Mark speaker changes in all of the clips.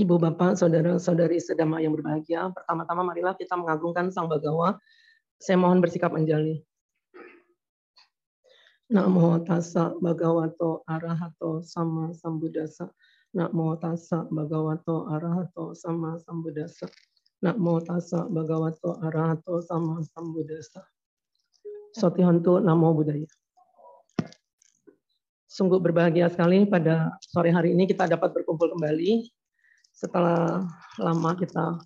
Speaker 1: Ibu Bapak, Saudara-saudari sedama yang berbahagia, pertama-tama marilah kita mengagungkan Sang Bagawa. Saya mohon bersikap menjali. Namo tassa bhagavato arahato sama sambuddhasa. Namo tassa bhagavato arahato sama sambuddhasa. Namo tassa bhagavato arahato sama sambuddhasa. Sotihantu Namo Buddhaya. Sungguh berbahagia sekali pada sore hari ini kita dapat berkumpul kembali setelah lama kita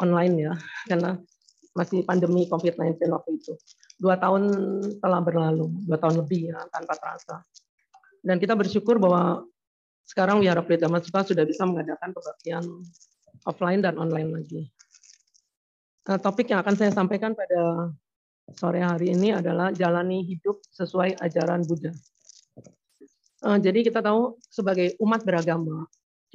Speaker 1: online ya, karena masih pandemi COVID-19 waktu itu. Dua tahun telah berlalu, dua tahun lebih ya, tanpa terasa. Dan kita bersyukur bahwa sekarang Wihara Pelita Masuka sudah bisa mengadakan kebaktian offline dan online lagi. Nah, topik yang akan saya sampaikan pada sore hari ini adalah jalani hidup sesuai ajaran Buddha. Eh, jadi kita tahu sebagai umat beragama,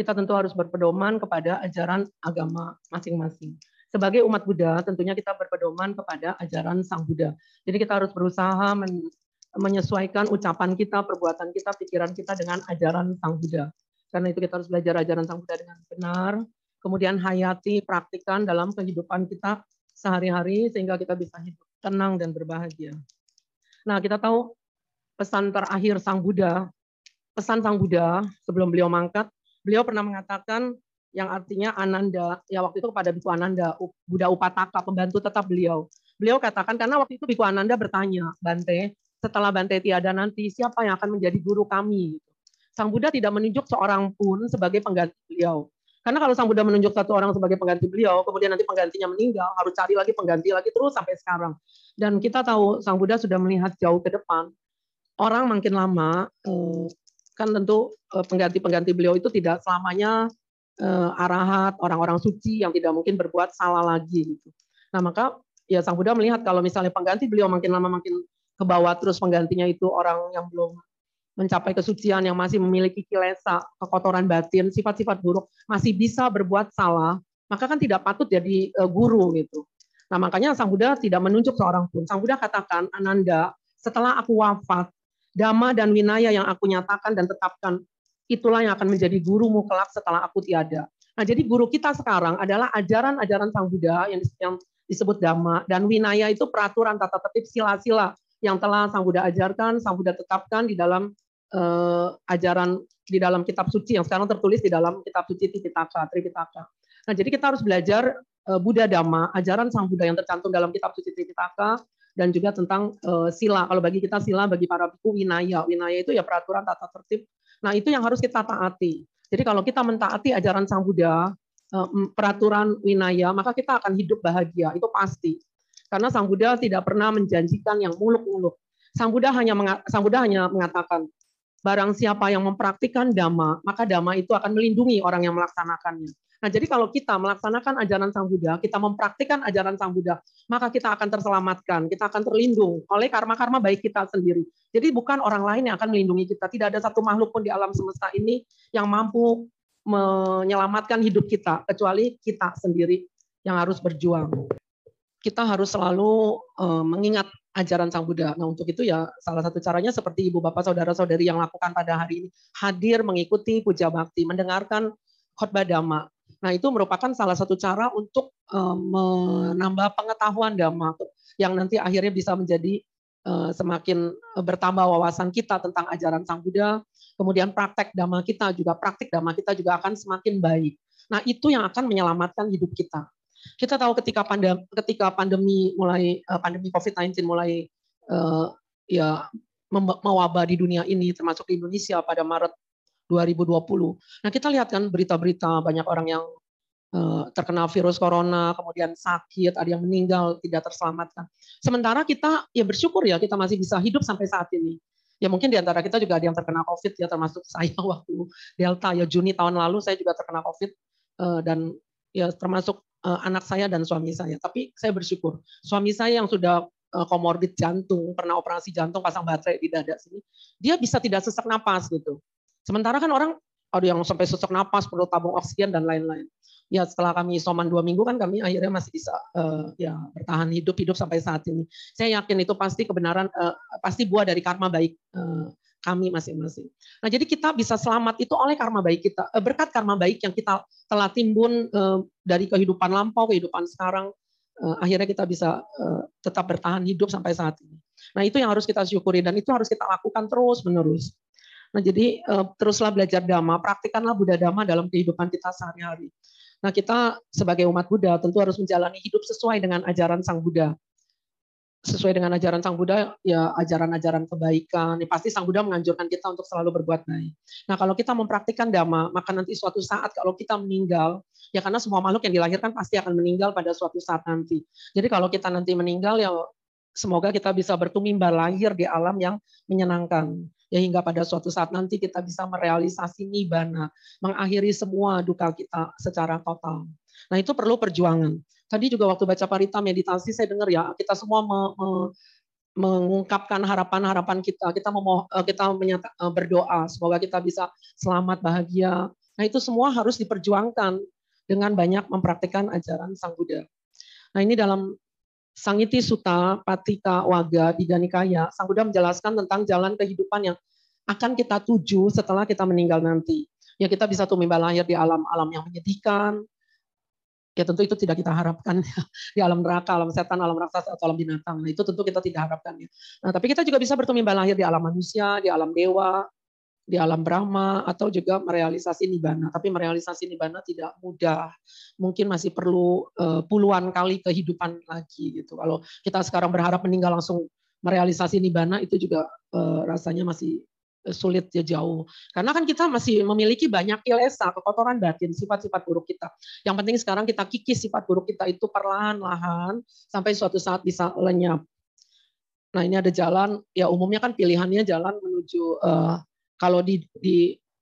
Speaker 1: kita tentu harus berpedoman kepada ajaran agama masing-masing sebagai umat Buddha, tentunya kita berpedoman kepada ajaran Sang Buddha. Jadi kita harus berusaha men menyesuaikan ucapan kita, perbuatan kita, pikiran kita dengan ajaran Sang Buddha. Karena itu kita harus belajar ajaran Sang Buddha dengan benar, kemudian hayati, praktikan dalam kehidupan kita sehari-hari sehingga kita bisa hidup tenang dan berbahagia. Nah, kita tahu pesan terakhir Sang Buddha, pesan Sang Buddha sebelum beliau mangkat, beliau pernah mengatakan yang artinya Ananda, ya waktu itu kepada Biku Ananda, Buddha Upataka, pembantu tetap beliau. Beliau katakan, karena waktu itu Biku Ananda bertanya, Bante, setelah Bante tiada nanti, siapa yang akan menjadi guru kami? Sang Buddha tidak menunjuk seorang pun sebagai pengganti beliau. Karena kalau Sang Buddha menunjuk satu orang sebagai pengganti beliau, kemudian nanti penggantinya meninggal, harus cari lagi pengganti lagi terus sampai sekarang. Dan kita tahu Sang Buddha sudah melihat jauh ke depan. Orang makin lama, eh, kan tentu eh, pengganti-pengganti beliau itu tidak selamanya uh, arahat, orang-orang suci yang tidak mungkin berbuat salah lagi gitu. Nah, maka ya Sang Buddha melihat kalau misalnya pengganti beliau makin lama makin ke bawah terus penggantinya itu orang yang belum mencapai kesucian yang masih memiliki kilesa, kekotoran batin, sifat-sifat buruk, masih bisa berbuat salah, maka kan tidak patut jadi uh, guru gitu. Nah, makanya Sang Buddha tidak menunjuk seorang pun. Sang Buddha katakan, Ananda, setelah aku wafat, dhamma dan winaya yang aku nyatakan dan tetapkan itulah yang akan menjadi gurumu kelak setelah aku tiada. Nah, jadi guru kita sekarang adalah ajaran-ajaran Sang Buddha yang disebut Dhamma dan Winaya itu peraturan tata tertib sila-sila yang telah Sang Buddha ajarkan, Sang Buddha tetapkan di dalam uh, ajaran di dalam kitab suci yang sekarang tertulis di dalam kitab suci Tipitaka, Tripitaka. Nah, jadi kita harus belajar uh, Buddha Dhamma, ajaran Sang Buddha yang tercantum dalam kitab suci Tripitaka dan juga tentang uh, sila. Kalau bagi kita sila, bagi para biku winaya. Winaya itu ya peraturan tata tertib Nah, itu yang harus kita taati. Jadi kalau kita mentaati ajaran Sang Buddha, eh, peraturan winaya, maka kita akan hidup bahagia, itu pasti. Karena Sang Buddha tidak pernah menjanjikan yang muluk-muluk. Sang Buddha hanya Sang Buddha hanya mengatakan, barang siapa yang mempraktikkan dhamma, maka dhamma itu akan melindungi orang yang melaksanakannya. Nah, jadi kalau kita melaksanakan ajaran Sang Buddha, kita mempraktikkan ajaran Sang Buddha, maka kita akan terselamatkan, kita akan terlindung oleh karma-karma baik kita sendiri. Jadi bukan orang lain yang akan melindungi kita. Tidak ada satu makhluk pun di alam semesta ini yang mampu menyelamatkan hidup kita, kecuali kita sendiri yang harus berjuang. Kita harus selalu eh, mengingat ajaran Sang Buddha. Nah untuk itu ya salah satu caranya seperti ibu bapak saudara saudari yang lakukan pada hari ini hadir mengikuti puja bakti, mendengarkan khotbah dhamma, Nah, itu merupakan salah satu cara untuk uh, menambah pengetahuan dhamma yang nanti akhirnya bisa menjadi uh, semakin bertambah wawasan kita tentang ajaran Sang Buddha. Kemudian praktek dhamma kita juga praktik dhamma kita juga akan semakin baik. Nah, itu yang akan menyelamatkan hidup kita. Kita tahu ketika pandemi ketika pandemi mulai uh, pandemi Covid-19 mulai ya mewabah di dunia ini termasuk di Indonesia pada Maret 2020. Nah kita lihat kan berita-berita banyak orang yang eh, terkena virus corona, kemudian sakit, ada yang meninggal, tidak terselamatkan. Sementara kita ya bersyukur ya kita masih bisa hidup sampai saat ini. Ya mungkin di antara kita juga ada yang terkena COVID ya termasuk saya waktu Delta ya Juni tahun lalu saya juga terkena COVID eh, dan ya termasuk eh, anak saya dan suami saya. Tapi saya bersyukur suami saya yang sudah komorbid jantung, pernah operasi jantung pasang baterai di dada sini, dia bisa tidak sesak napas gitu. Sementara kan orang ada yang sampai sesak napas, perlu tabung oksigen dan lain-lain. Ya setelah kami isoman dua minggu kan kami akhirnya masih bisa uh, ya bertahan hidup hidup sampai saat ini. Saya yakin itu pasti kebenaran uh, pasti buah dari karma baik uh, kami masing-masing. Nah, jadi kita bisa selamat itu oleh karma baik kita, berkat karma baik yang kita telah timbun dari kehidupan lampau, kehidupan sekarang, akhirnya kita bisa tetap bertahan hidup sampai saat ini. Nah, itu yang harus kita syukuri dan itu harus kita lakukan terus-menerus. Nah, jadi teruslah belajar dhamma, praktikanlah Buddha dhamma dalam kehidupan kita sehari-hari. Nah, kita sebagai umat Buddha tentu harus menjalani hidup sesuai dengan ajaran Sang Buddha sesuai dengan ajaran Sang Buddha, ya ajaran-ajaran kebaikan. Ya, pasti Sang Buddha menganjurkan kita untuk selalu berbuat baik. Nah, kalau kita mempraktikkan dhamma, maka nanti suatu saat kalau kita meninggal, ya karena semua makhluk yang dilahirkan pasti akan meninggal pada suatu saat nanti. Jadi kalau kita nanti meninggal, ya semoga kita bisa bertumimba lahir di alam yang menyenangkan. Ya hingga pada suatu saat nanti kita bisa merealisasi nibbana, mengakhiri semua duka kita secara total. Nah itu perlu perjuangan. Tadi juga waktu baca parita meditasi saya dengar ya kita semua me, me, mengungkapkan harapan-harapan kita, kita memoh, eh, kita menyata, eh, berdoa semoga kita bisa selamat bahagia. Nah itu semua harus diperjuangkan dengan banyak mempraktikkan ajaran Sang Buddha. Nah ini dalam Sangiti Sutta Patika Waga di Ganikaya, Sang Buddha menjelaskan tentang jalan kehidupan yang akan kita tuju setelah kita meninggal nanti. Ya kita bisa tumimba lahir di alam-alam yang menyedihkan, ya tentu itu tidak kita harapkan ya. di alam neraka, alam setan, alam raksasa atau alam binatang. Nah, itu tentu kita tidak harapkan ya. Nah, tapi kita juga bisa bertumbuh lahir di alam manusia, di alam dewa, di alam Brahma atau juga merealisasi nibana. Tapi merealisasi nibana tidak mudah. Mungkin masih perlu uh, puluhan kali kehidupan lagi gitu. Kalau kita sekarang berharap meninggal langsung merealisasi nibana itu juga uh, rasanya masih sulit ya jauh. Karena kan kita masih memiliki banyak kilesa, kekotoran batin, sifat-sifat buruk kita. Yang penting sekarang kita kikis sifat buruk kita itu perlahan-lahan sampai suatu saat bisa lenyap. Nah ini ada jalan, ya umumnya kan pilihannya jalan menuju uh, kalau di,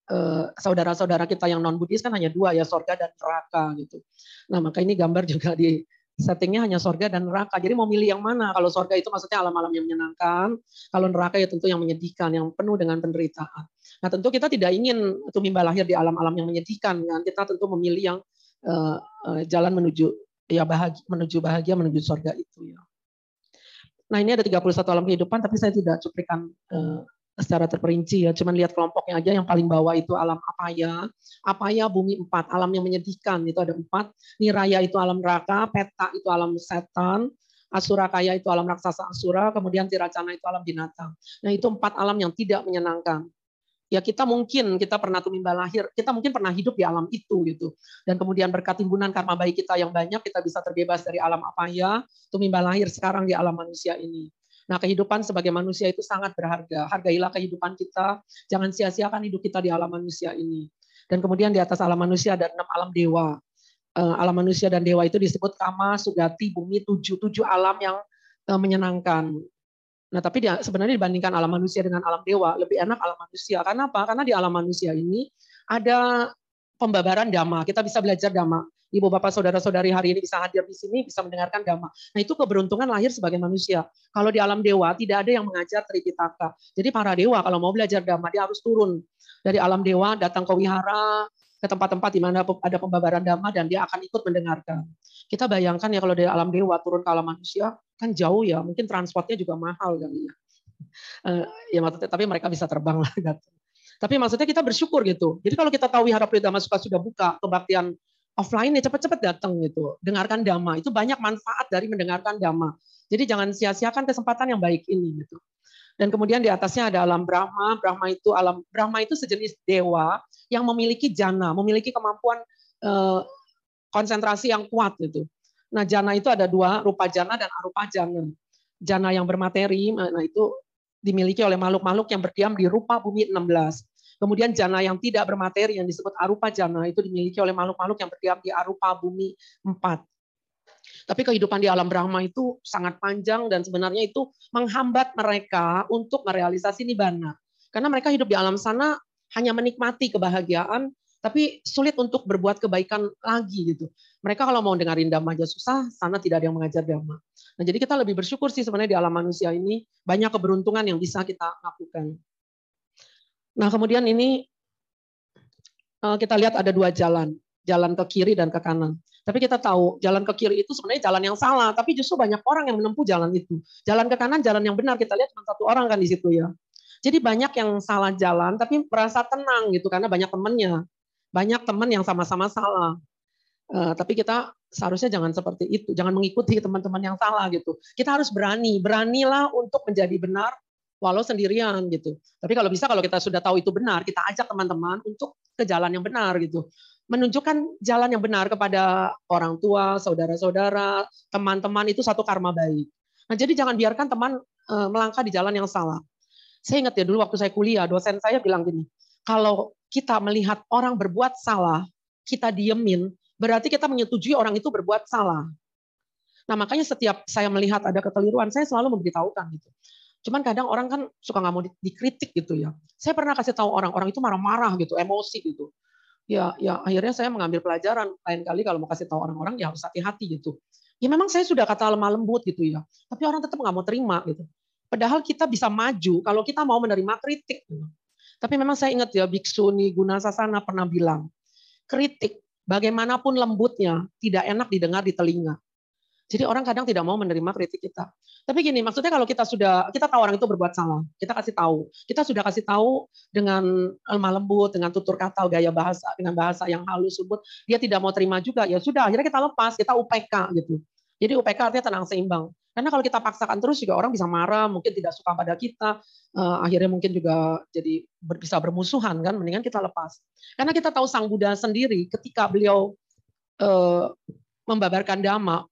Speaker 1: uh, saudara-saudara kita yang non Buddhis kan hanya dua ya sorga dan neraka gitu. Nah maka ini gambar juga di settingnya hanya sorga dan neraka. Jadi mau milih yang mana? Kalau sorga itu maksudnya alam-alam yang menyenangkan, kalau neraka ya tentu yang menyedihkan, yang penuh dengan penderitaan. Nah tentu kita tidak ingin tumimba lahir di alam-alam yang menyedihkan, kan? kita tentu memilih yang uh, uh, jalan menuju ya bahagia, menuju bahagia, menuju sorga itu ya. Nah ini ada 31 alam kehidupan, tapi saya tidak cuplikan secara terperinci ya, cuman lihat kelompoknya aja yang paling bawah itu alam apa ya, apa ya bumi empat, alam yang menyedihkan itu ada empat, niraya itu alam neraka, peta itu alam setan, asura kaya itu alam raksasa asura, kemudian tiracana itu alam binatang. Nah itu empat alam yang tidak menyenangkan. Ya kita mungkin kita pernah tumimba lahir, kita mungkin pernah hidup di alam itu gitu. Dan kemudian berkat timbunan karma baik kita yang banyak, kita bisa terbebas dari alam apa ya, tumimba lahir sekarang di alam manusia ini. Nah, kehidupan sebagai manusia itu sangat berharga. Hargailah kehidupan kita, jangan sia-siakan hidup kita di alam manusia ini. Dan kemudian di atas alam manusia ada enam alam dewa. Eh, alam manusia dan dewa itu disebut kama, sugati, bumi, tujuh, tujuh alam yang eh, menyenangkan. Nah, tapi sebenarnya dibandingkan alam manusia dengan alam dewa, lebih enak alam manusia. Karena apa? Karena di alam manusia ini ada pembabaran dhamma. Kita bisa belajar dhamma ibu bapak saudara-saudari hari ini bisa hadir di sini, bisa mendengarkan dhamma. Nah itu keberuntungan lahir sebagai manusia. Kalau di alam dewa tidak ada yang mengajar Tripitaka. Jadi para dewa kalau mau belajar dhamma dia harus turun dari alam dewa datang ke wihara, ke tempat-tempat di mana ada pembabaran dhamma dan dia akan ikut mendengarkan. Kita bayangkan ya kalau dari alam dewa turun ke alam manusia kan jauh ya, mungkin transportnya juga mahal kali ya. Uh, ya maksudnya tapi mereka bisa terbang lah gitu. Tapi maksudnya kita bersyukur gitu. Jadi kalau kita tahu Wihara Pridama Suka sudah buka kebaktian offline ya cepat-cepat datang gitu. Dengarkan dhamma. Itu banyak manfaat dari mendengarkan dhamma. Jadi jangan sia-siakan kesempatan yang baik ini gitu. Dan kemudian di atasnya ada alam Brahma. Brahma itu alam Brahma itu sejenis dewa yang memiliki jana, memiliki kemampuan eh, konsentrasi yang kuat gitu. Nah, jana itu ada dua, rupa jana dan arupa jana. Jana yang bermateri, nah itu dimiliki oleh makhluk-makhluk yang berdiam di rupa bumi 16. Kemudian jana yang tidak bermateri yang disebut arupa jana itu dimiliki oleh makhluk-makhluk yang berdiam di arupa bumi empat. Tapi kehidupan di alam Brahma itu sangat panjang dan sebenarnya itu menghambat mereka untuk merealisasi nibbana. Karena mereka hidup di alam sana hanya menikmati kebahagiaan, tapi sulit untuk berbuat kebaikan lagi gitu. Mereka kalau mau dengerin dhamma aja susah, sana tidak ada yang mengajar dhamma. Nah, jadi kita lebih bersyukur sih sebenarnya di alam manusia ini banyak keberuntungan yang bisa kita lakukan. Nah, kemudian ini eh, kita lihat ada dua jalan, jalan ke kiri dan ke kanan. Tapi kita tahu jalan ke kiri itu sebenarnya jalan yang salah, tapi justru banyak orang yang menempuh jalan itu. Jalan ke kanan, jalan yang benar. Kita lihat cuma satu orang kan di situ ya. Jadi banyak yang salah jalan tapi merasa tenang gitu karena banyak temannya. Banyak teman yang sama-sama salah. Uh, tapi kita seharusnya jangan seperti itu, jangan mengikuti teman-teman yang salah gitu. Kita harus berani, beranilah untuk menjadi benar walau sendirian gitu. Tapi kalau bisa kalau kita sudah tahu itu benar, kita ajak teman-teman untuk ke jalan yang benar gitu menunjukkan jalan yang benar kepada orang tua, saudara-saudara, teman-teman itu satu karma baik. Nah, jadi jangan biarkan teman eh, melangkah di jalan yang salah. Saya ingat ya dulu waktu saya kuliah, dosen saya bilang gini, kalau kita melihat orang berbuat salah, kita diemin, berarti kita menyetujui orang itu berbuat salah. Nah, makanya setiap saya melihat ada kekeliruan, saya selalu memberitahukan gitu. Cuman kadang orang kan suka nggak mau dikritik gitu ya. Saya pernah kasih tahu orang, orang itu marah-marah gitu, emosi gitu ya ya akhirnya saya mengambil pelajaran lain kali kalau mau kasih tahu orang-orang ya harus hati-hati gitu ya memang saya sudah kata lemah lembut gitu ya tapi orang tetap nggak mau terima gitu padahal kita bisa maju kalau kita mau menerima kritik gitu. tapi memang saya ingat ya biksu Guna Sasana pernah bilang kritik bagaimanapun lembutnya tidak enak didengar di telinga jadi orang kadang tidak mau menerima kritik kita. Tapi gini, maksudnya kalau kita sudah kita tahu orang itu berbuat salah, kita kasih tahu. Kita sudah kasih tahu dengan lemah lembut, dengan tutur kata, gaya bahasa, dengan bahasa yang halus, lembut, dia tidak mau terima juga. Ya sudah, akhirnya kita lepas, kita UPK gitu. Jadi UPK artinya tenang seimbang. Karena kalau kita paksakan terus juga orang bisa marah, mungkin tidak suka pada kita, uh, akhirnya mungkin juga jadi ber, bisa bermusuhan kan. Mendingan kita lepas. Karena kita tahu Sang Buddha sendiri ketika beliau uh, membabarkan dhamma,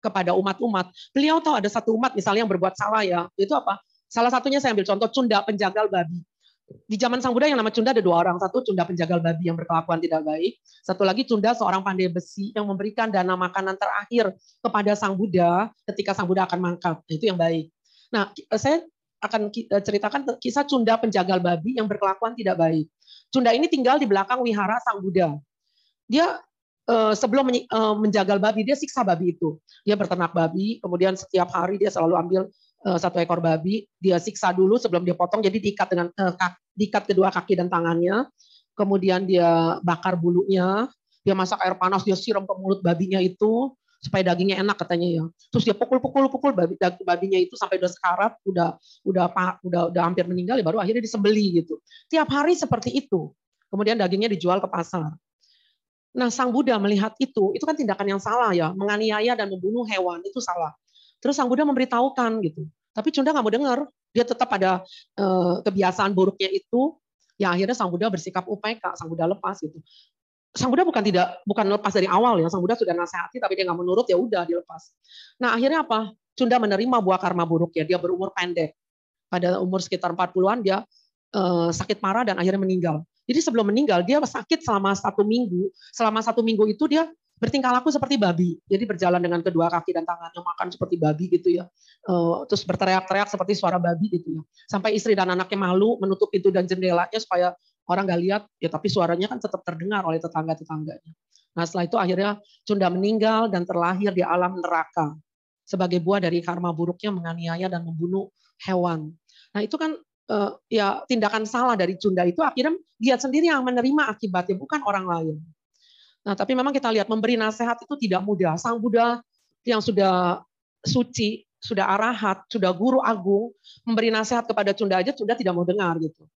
Speaker 1: kepada umat-umat. Beliau tahu ada satu umat misalnya yang berbuat salah ya. Itu apa? Salah satunya saya ambil contoh Cunda penjagal babi. Di zaman Sang Buddha yang nama Cunda ada dua orang. Satu Cunda penjagal babi yang berkelakuan tidak baik. Satu lagi Cunda seorang pandai besi yang memberikan dana makanan terakhir kepada Sang Buddha ketika Sang Buddha akan mangkat. Itu yang baik. Nah, saya akan ceritakan kisah Cunda penjagal babi yang berkelakuan tidak baik. Cunda ini tinggal di belakang wihara Sang Buddha. Dia Eh, sebelum eh, menjagal babi dia siksa babi itu. Dia berternak babi, kemudian setiap hari dia selalu ambil eh, satu ekor babi, dia siksa dulu sebelum dia potong, jadi diikat dengan diikat kedua kaki dan tangannya, kemudian dia bakar bulunya, dia masak air panas, dia siram ke mulut babinya itu supaya dagingnya enak katanya ya. Terus dia pukul-pukul pukul babi, babinya itu sampai udah sekarat, udah udah udah udah hampir meninggal, ya baru akhirnya disembeli gitu. Tiap hari seperti itu. Kemudian dagingnya dijual ke pasar. Nah, Sang Buddha melihat itu, itu kan tindakan yang salah ya, menganiaya dan membunuh hewan itu salah. Terus Sang Buddha memberitahukan gitu. Tapi Cunda nggak mau dengar, dia tetap ada eh, kebiasaan buruknya itu. Ya akhirnya Sang Buddha bersikap UPK, Sang Buddha lepas gitu. Sang Buddha bukan tidak bukan lepas dari awal ya, Sang Buddha sudah nasihati tapi dia nggak menurut ya udah dilepas. Nah akhirnya apa? Cunda menerima buah karma buruk ya, dia berumur pendek. Pada umur sekitar 40-an dia eh, sakit parah dan akhirnya meninggal. Jadi sebelum meninggal dia sakit selama satu minggu. Selama satu minggu itu dia bertingkah laku seperti babi. Jadi berjalan dengan kedua kaki dan tangannya makan seperti babi gitu ya. Eh, terus berteriak-teriak seperti suara babi gitu ya. Sampai istri dan anaknya malu menutup pintu dan jendelanya supaya orang nggak lihat. Ya tapi suaranya kan tetap terdengar oleh tetangga-tetangganya. Nah setelah itu akhirnya Cunda meninggal dan terlahir di alam neraka sebagai buah dari karma buruknya menganiaya dan membunuh hewan. Nah itu kan ya tindakan salah dari Cunda itu akhirnya dia sendiri yang menerima akibatnya bukan orang lain. Nah, tapi memang kita lihat memberi nasihat itu tidak mudah. Sang Buddha yang sudah suci, sudah arahat, sudah guru agung, memberi nasihat kepada Cunda aja Cunda tidak mau dengar gitu.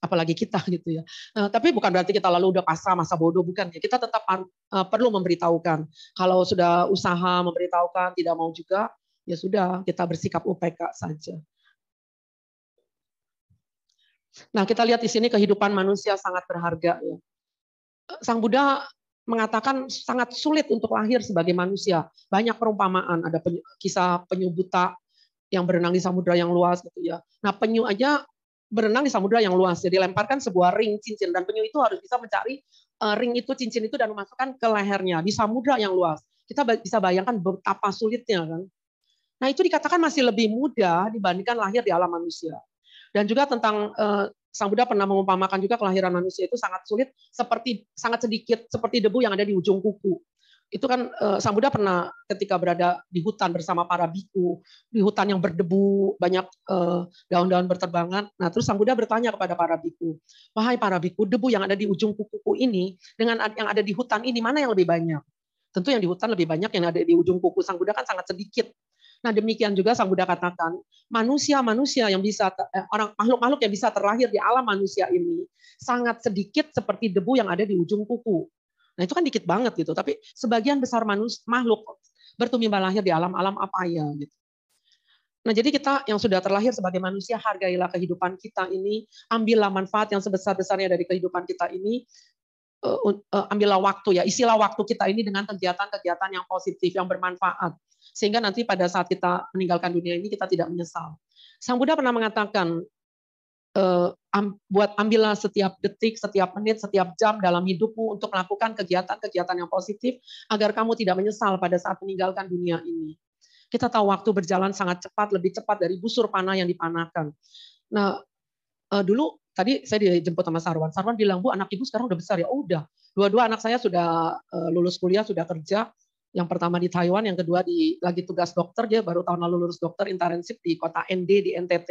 Speaker 1: Apalagi kita gitu ya. Nah, tapi bukan berarti kita lalu udah pasrah masa bodoh bukan ya. Kita tetap uh, perlu memberitahukan. Kalau sudah usaha memberitahukan tidak mau juga ya sudah kita bersikap UPK saja. Nah, kita lihat di sini kehidupan manusia sangat berharga. Ya. Sang Buddha mengatakan sangat sulit untuk lahir sebagai manusia. Banyak perumpamaan, ada penyu, kisah penyu buta yang berenang di samudra yang luas gitu ya. Nah, penyu aja berenang di samudra yang luas. Jadi lemparkan sebuah ring cincin dan penyu itu harus bisa mencari uh, ring itu cincin itu dan memasukkan ke lehernya di samudra yang luas. Kita bisa bayangkan betapa sulitnya kan. Nah, itu dikatakan masih lebih mudah dibandingkan lahir di alam manusia. Dan juga tentang uh, Sang Buddha pernah mengumpamakan juga kelahiran manusia itu sangat sulit, seperti sangat sedikit seperti debu yang ada di ujung kuku. Itu kan uh, Sang Buddha pernah ketika berada di hutan bersama para biku, di hutan yang berdebu, banyak daun daun-daun berterbangan. Nah, terus Sang Buddha bertanya kepada para biku, "Wahai para biku, debu yang ada di ujung kuku ini dengan yang ada di hutan ini mana yang lebih banyak?" Tentu yang di hutan lebih banyak, yang ada di ujung kuku Sang Buddha kan sangat sedikit. Nah demikian juga Sang Buddha katakan, manusia-manusia yang bisa, eh, orang makhluk-makhluk yang bisa terlahir di alam manusia ini sangat sedikit seperti debu yang ada di ujung kuku. Nah itu kan dikit banget gitu, tapi sebagian besar manusia, makhluk bertumbuh lahir di alam-alam apa ya gitu. Nah, jadi kita yang sudah terlahir sebagai manusia, hargailah kehidupan kita ini, ambillah manfaat yang sebesar-besarnya dari kehidupan kita ini, ambillah waktu ya, isilah waktu kita ini dengan kegiatan-kegiatan yang positif, yang bermanfaat. Sehingga nanti pada saat kita meninggalkan dunia ini, kita tidak menyesal. Sang Buddha pernah mengatakan, uh, buat ambillah setiap detik, setiap menit, setiap jam dalam hidupmu untuk melakukan kegiatan-kegiatan yang positif, agar kamu tidak menyesal pada saat meninggalkan dunia ini. Kita tahu waktu berjalan sangat cepat, lebih cepat dari busur panah yang dipanahkan. Nah, dulu tadi saya dijemput sama Sarwan. Sarwan bilang, Bu, anak ibu sekarang udah besar ya. Oh, udah. Dua-dua anak saya sudah uh, lulus kuliah, sudah kerja. Yang pertama di Taiwan, yang kedua di lagi tugas dokter. Dia baru tahun lalu lulus dokter internship di kota ND di NTT.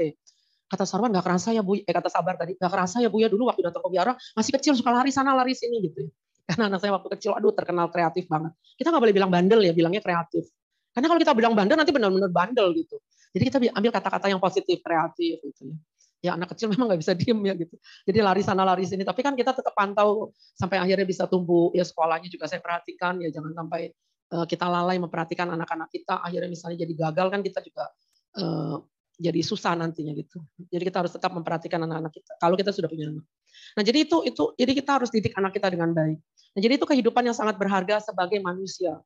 Speaker 1: Kata Sarwan, nggak kerasa ya Bu, eh kata Sabar tadi, nggak kerasa ya Bu ya dulu waktu datang ke biara masih kecil suka lari sana lari sini gitu. Ya. Karena anak saya waktu kecil, aduh terkenal kreatif banget. Kita nggak boleh bilang bandel ya, bilangnya kreatif. Karena kalau kita bilang bandel nanti benar-benar bandel gitu. Jadi kita ambil kata-kata yang positif, kreatif gitu ya. Ya anak kecil memang nggak bisa diem ya gitu. Jadi lari sana lari sini. Tapi kan kita tetap pantau sampai akhirnya bisa tumbuh. Ya sekolahnya juga saya perhatikan ya jangan sampai uh, kita lalai memperhatikan anak-anak kita. Akhirnya misalnya jadi gagal kan kita juga uh, jadi susah nantinya gitu. Jadi kita harus tetap memperhatikan anak-anak kita. Kalau kita sudah punya anak. Nah jadi itu itu jadi kita harus didik anak kita dengan baik. Nah jadi itu kehidupan yang sangat berharga sebagai manusia.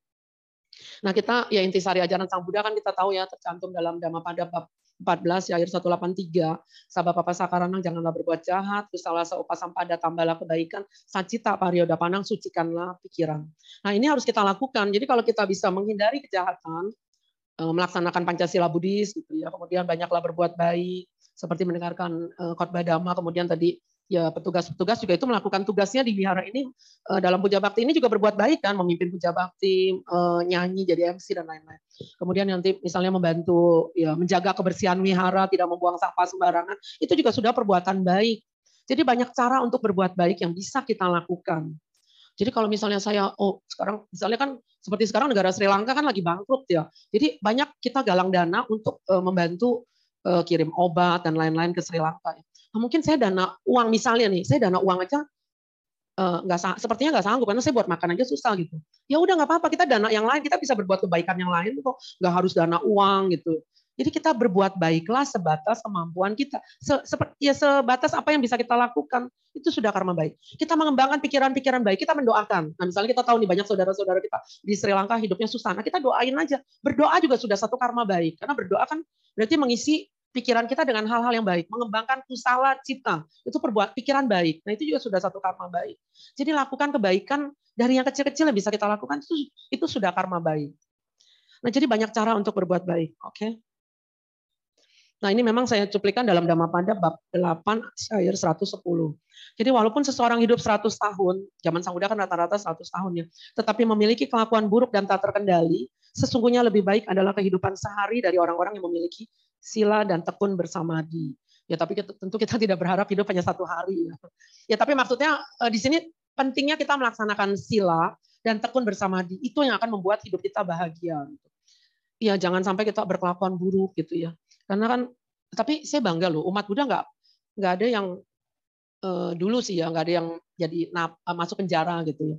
Speaker 1: Nah kita ya intisari ajaran Sang Buddha kan kita tahu ya tercantum dalam Dhammapada bab 14 ya ayat 183 sabab papa sakaranang janganlah berbuat jahat. Kusalah seupa sampada tambahlah kebaikan. Sacita parioda panang sucikanlah pikiran. Nah ini harus kita lakukan. Jadi kalau kita bisa menghindari kejahatan eh, melaksanakan pancasila Buddhis gitu ya kemudian banyaklah berbuat baik seperti mendengarkan eh, khotbah dhamma kemudian tadi ya petugas-petugas juga itu melakukan tugasnya di wihara ini eh, dalam puja bakti ini juga berbuat baik kan memimpin puja bakti eh, nyanyi jadi MC dan lain-lain. Kemudian nanti misalnya membantu ya menjaga kebersihan wihara tidak membuang sampah sembarangan itu juga sudah perbuatan baik. Jadi banyak cara untuk berbuat baik yang bisa kita lakukan. Jadi kalau misalnya saya oh sekarang misalnya kan seperti sekarang negara Sri Lanka kan lagi bangkrut ya. Jadi banyak kita galang dana untuk eh, membantu kirim obat dan lain-lain ke Sri Lanka Nah, mungkin saya dana uang misalnya nih, saya dana uang aja eh, nggak uh, sepertinya nggak sanggup karena saya buat makan aja susah gitu. Ya udah nggak apa-apa kita dana yang lain kita bisa berbuat kebaikan yang lain kok nggak harus dana uang gitu. Jadi kita berbuat baiklah sebatas kemampuan kita. Se, seperti ya sebatas apa yang bisa kita lakukan itu sudah karma baik. Kita mengembangkan pikiran-pikiran baik, kita mendoakan. Nah, misalnya kita tahu nih banyak saudara-saudara kita di Sri Lanka hidupnya susah. Nah, kita doain aja. Berdoa juga sudah satu karma baik. Karena berdoa kan berarti mengisi pikiran kita dengan hal-hal yang baik, mengembangkan kusala cita, itu perbuat pikiran baik. Nah, itu juga sudah satu karma baik. Jadi lakukan kebaikan dari yang kecil-kecil yang bisa kita lakukan itu itu sudah karma baik. Nah, jadi banyak cara untuk berbuat baik, oke? Okay? Nah, ini memang saya cuplikan dalam Dhammapada bab 8 ayat 110. Jadi walaupun seseorang hidup 100 tahun, zaman Sang Buddha kan rata-rata 100 tahun ya, tetapi memiliki kelakuan buruk dan tak terkendali, sesungguhnya lebih baik adalah kehidupan sehari dari orang-orang yang memiliki sila dan tekun bersama di. Ya tapi kita, tentu kita tidak berharap hidup hanya satu hari. Ya, ya tapi maksudnya eh, di sini pentingnya kita melaksanakan sila dan tekun bersama di itu yang akan membuat hidup kita bahagia. Gitu. Ya jangan sampai kita berkelakuan buruk gitu ya. Karena kan tapi saya bangga loh umat Buddha nggak nggak ada yang uh, dulu sih ya nggak ada yang jadi nap, masuk penjara gitu ya.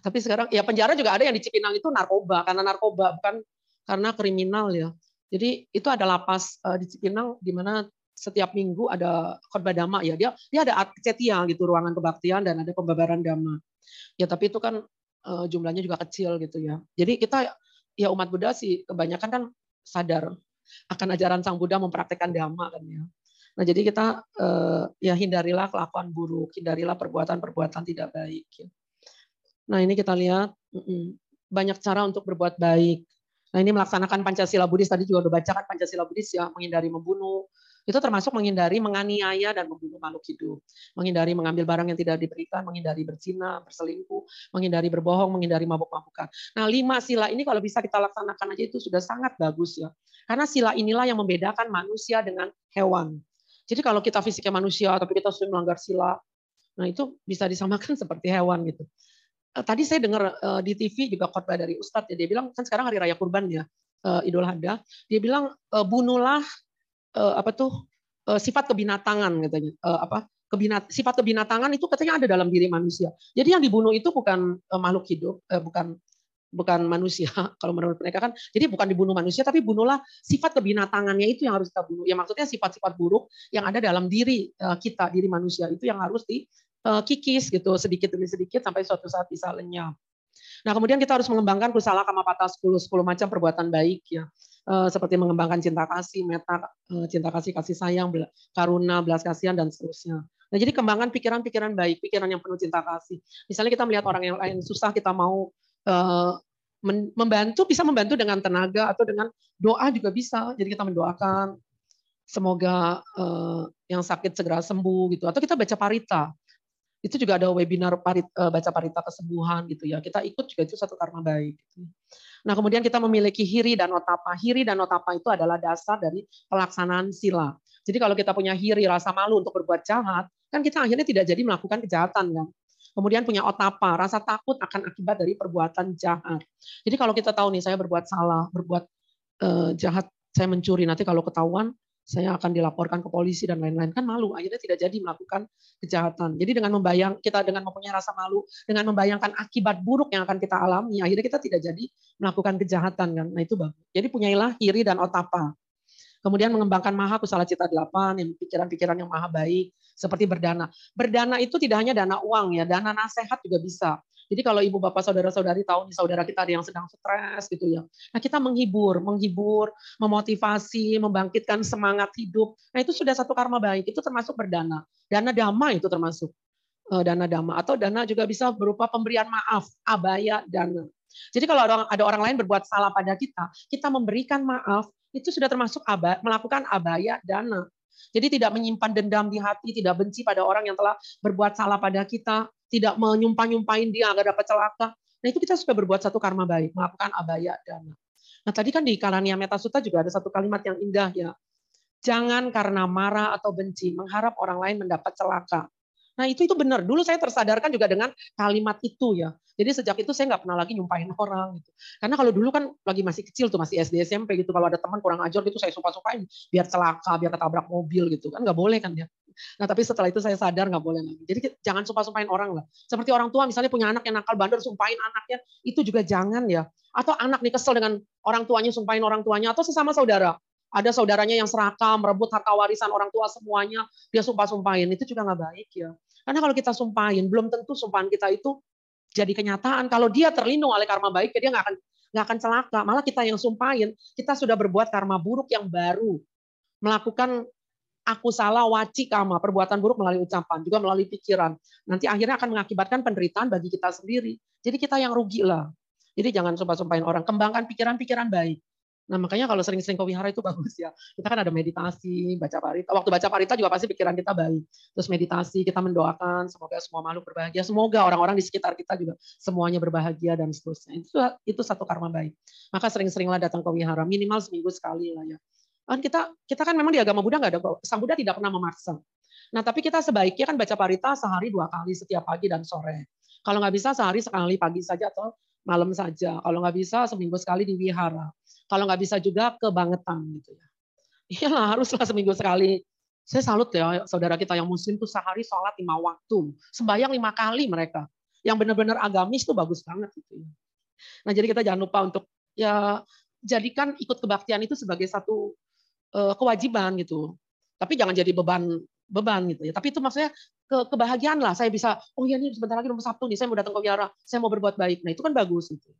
Speaker 1: Tapi sekarang ya penjara juga ada yang di Cipinang itu narkoba karena narkoba bukan karena kriminal ya. Jadi itu ada lapas uh, di Cipinang di mana setiap minggu ada khotbah dhamma ya. Dia dia ada cetia gitu ruangan kebaktian dan ada pembabaran dhamma. Ya tapi itu kan uh, jumlahnya juga kecil gitu ya. Jadi kita ya umat Buddha sih kebanyakan kan sadar akan ajaran Sang Buddha mempraktekkan dhamma kan ya. Nah, jadi kita uh, ya hindarilah kelakuan buruk, hindarilah perbuatan-perbuatan tidak baik. Ya. Nah, ini kita lihat banyak cara untuk berbuat baik. Nah ini melaksanakan Pancasila Buddhis tadi juga udah baca kan Pancasila Buddhis ya menghindari membunuh itu termasuk menghindari menganiaya dan membunuh makhluk hidup, menghindari mengambil barang yang tidak diberikan, menghindari berzina, berselingkuh, menghindari berbohong, menghindari mabuk-mabukan. Nah lima sila ini kalau bisa kita laksanakan aja itu sudah sangat bagus ya, karena sila inilah yang membedakan manusia dengan hewan. Jadi kalau kita fisiknya manusia tapi kita sudah melanggar sila, nah itu bisa disamakan seperti hewan gitu. Eh, tadi saya dengar eh, di TV juga khotbah dari Ustadz ya dia bilang kan sekarang hari raya kurban ya. uh, Idul Adha, dia bilang uh, bunuhlah uh, apa tuh uh, sifat kebinatangan katanya. Uh, apa kebinat sifat kebinatangan itu katanya ada dalam diri manusia. Jadi yang dibunuh itu bukan uh, makhluk hidup, uh, bukan bukan manusia kalau menurut mereka kan jadi bukan dibunuh manusia tapi bunuhlah sifat kebinatangannya itu yang harus kita bunuh ya maksudnya sifat-sifat buruk yang ada dalam diri eh, kita diri manusia itu yang harus dikikis eh, gitu sedikit demi sedikit sampai suatu saat bisa lenyap nah kemudian kita harus mengembangkan kusala kama patah 10 10 macam perbuatan baik ya eh, seperti mengembangkan cinta kasih meta cinta kasih kasih sayang karuna belas kasihan dan seterusnya Nah, jadi kembangkan pikiran-pikiran baik, pikiran yang penuh cinta kasih. Misalnya kita melihat orang yang lain susah, kita mau Eh, membantu bisa membantu dengan tenaga atau dengan doa juga bisa. Jadi kita mendoakan semoga yang sakit segera sembuh gitu. Atau kita baca parita. Itu juga ada webinar parit, uh, baca parita kesembuhan gitu ya. Kita ikut juga itu satu karma baik. Gitu. Nah kemudian kita memiliki hiri dan otapa. Hiri dan otapa itu adalah dasar dari pelaksanaan sila. Jadi kalau kita punya hiri rasa malu untuk berbuat jahat, kan kita akhirnya tidak jadi melakukan kejahatan kan. Kemudian punya otapa, rasa takut akan akibat dari perbuatan jahat. Jadi kalau kita tahu nih saya berbuat salah, berbuat uh, jahat, saya mencuri, nanti kalau ketahuan saya akan dilaporkan ke polisi dan lain-lain. Kan malu akhirnya tidak jadi melakukan kejahatan. Jadi dengan membayang kita dengan mempunyai rasa malu dengan membayangkan akibat buruk yang akan kita alami akhirnya kita tidak jadi melakukan kejahatan kan? Nah itu bagus. Jadi punyailah kiri dan otapa kemudian mengembangkan maha kusala cita delapan yang pikiran-pikiran yang maha baik seperti berdana. Berdana itu tidak hanya dana uang ya, dana nasihat juga bisa. Jadi kalau ibu bapak saudara-saudari tahu nih saudara kita ada yang sedang stres gitu ya. Nah kita menghibur, menghibur, memotivasi, membangkitkan semangat hidup. Nah itu sudah satu karma baik, itu termasuk berdana. Dana dama itu termasuk eh, dana dama atau dana juga bisa berupa pemberian maaf, abaya dana. Jadi kalau ada orang, ada orang lain berbuat salah pada kita, kita memberikan maaf, itu sudah termasuk aba, melakukan abaya dana. Jadi tidak menyimpan dendam di hati, tidak benci pada orang yang telah berbuat salah pada kita, tidak menyumpah-nyumpahin dia agar dapat celaka. Nah itu kita sudah berbuat satu karma baik, melakukan abaya dana. Nah tadi kan di Karania Metasuta juga ada satu kalimat yang indah ya. Jangan karena marah atau benci mengharap orang lain mendapat celaka. Nah itu itu benar. Dulu saya tersadarkan juga dengan kalimat itu ya. Jadi sejak itu saya nggak pernah lagi nyumpahin orang gitu. Karena kalau dulu kan lagi masih kecil tuh masih SD SMP gitu. Kalau ada teman kurang ajar gitu saya sumpah-sumpahin biar celaka, biar ketabrak mobil gitu kan nggak boleh kan ya. Nah tapi setelah itu saya sadar nggak boleh lagi. Jadi jangan sumpah-sumpahin orang lah. Seperti orang tua misalnya punya anak yang nakal bandel sumpahin anaknya itu juga jangan ya. Atau anak nih kesel dengan orang tuanya sumpahin orang tuanya atau sesama saudara ada saudaranya yang serakah, merebut harta warisan orang tua semuanya, dia sumpah-sumpahin, itu juga nggak baik ya. Karena kalau kita sumpahin, belum tentu sumpahan kita itu jadi kenyataan. Kalau dia terlindung oleh karma baik, dia nggak akan nggak akan celaka. Malah kita yang sumpahin, kita sudah berbuat karma buruk yang baru, melakukan aku salah waci kama, perbuatan buruk melalui ucapan, juga melalui pikiran. Nanti akhirnya akan mengakibatkan penderitaan bagi kita sendiri. Jadi kita yang rugi lah. Jadi jangan sumpah-sumpahin orang, kembangkan pikiran-pikiran baik. Nah, makanya kalau sering-sering ke wihara itu bagus ya. Kita kan ada meditasi, baca parita. Waktu baca parita juga pasti pikiran kita baik. Terus meditasi, kita mendoakan semoga semua makhluk berbahagia. Semoga orang-orang di sekitar kita juga semuanya berbahagia dan seterusnya. Itu itu satu karma baik. Maka sering-seringlah datang ke wihara, minimal seminggu sekali lah ya. Kan kita kita kan memang di agama Buddha nggak ada Sang Buddha tidak pernah memaksa. Nah, tapi kita sebaiknya kan baca parita sehari dua kali setiap pagi dan sore. Kalau nggak bisa sehari sekali pagi saja atau malam saja. Kalau nggak bisa seminggu sekali di wihara. Kalau nggak bisa juga kebangetan gitu ya. Iya haruslah seminggu sekali. Saya salut ya saudara kita yang muslim tuh sehari sholat lima waktu. Sembayang lima kali mereka. Yang benar-benar agamis tuh bagus banget gitu ya. Nah jadi kita jangan lupa untuk ya jadikan ikut kebaktian itu sebagai satu uh, kewajiban gitu. Tapi jangan jadi beban beban gitu ya. Tapi itu maksudnya ke kebahagiaan lah. Saya bisa, oh iya nih sebentar lagi nomor Sabtu nih, saya mau datang ke wiara, saya mau berbuat baik. Nah itu kan bagus gitu.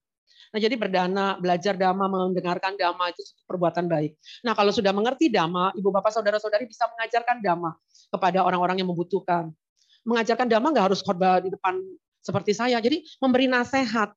Speaker 1: Nah, jadi berdana, belajar dhamma, mendengarkan dhamma itu perbuatan baik. Nah, kalau sudah mengerti dhamma, ibu bapak saudara-saudari bisa mengajarkan dhamma kepada orang-orang yang membutuhkan. Mengajarkan dhamma nggak harus khotbah di depan seperti saya. Jadi memberi nasihat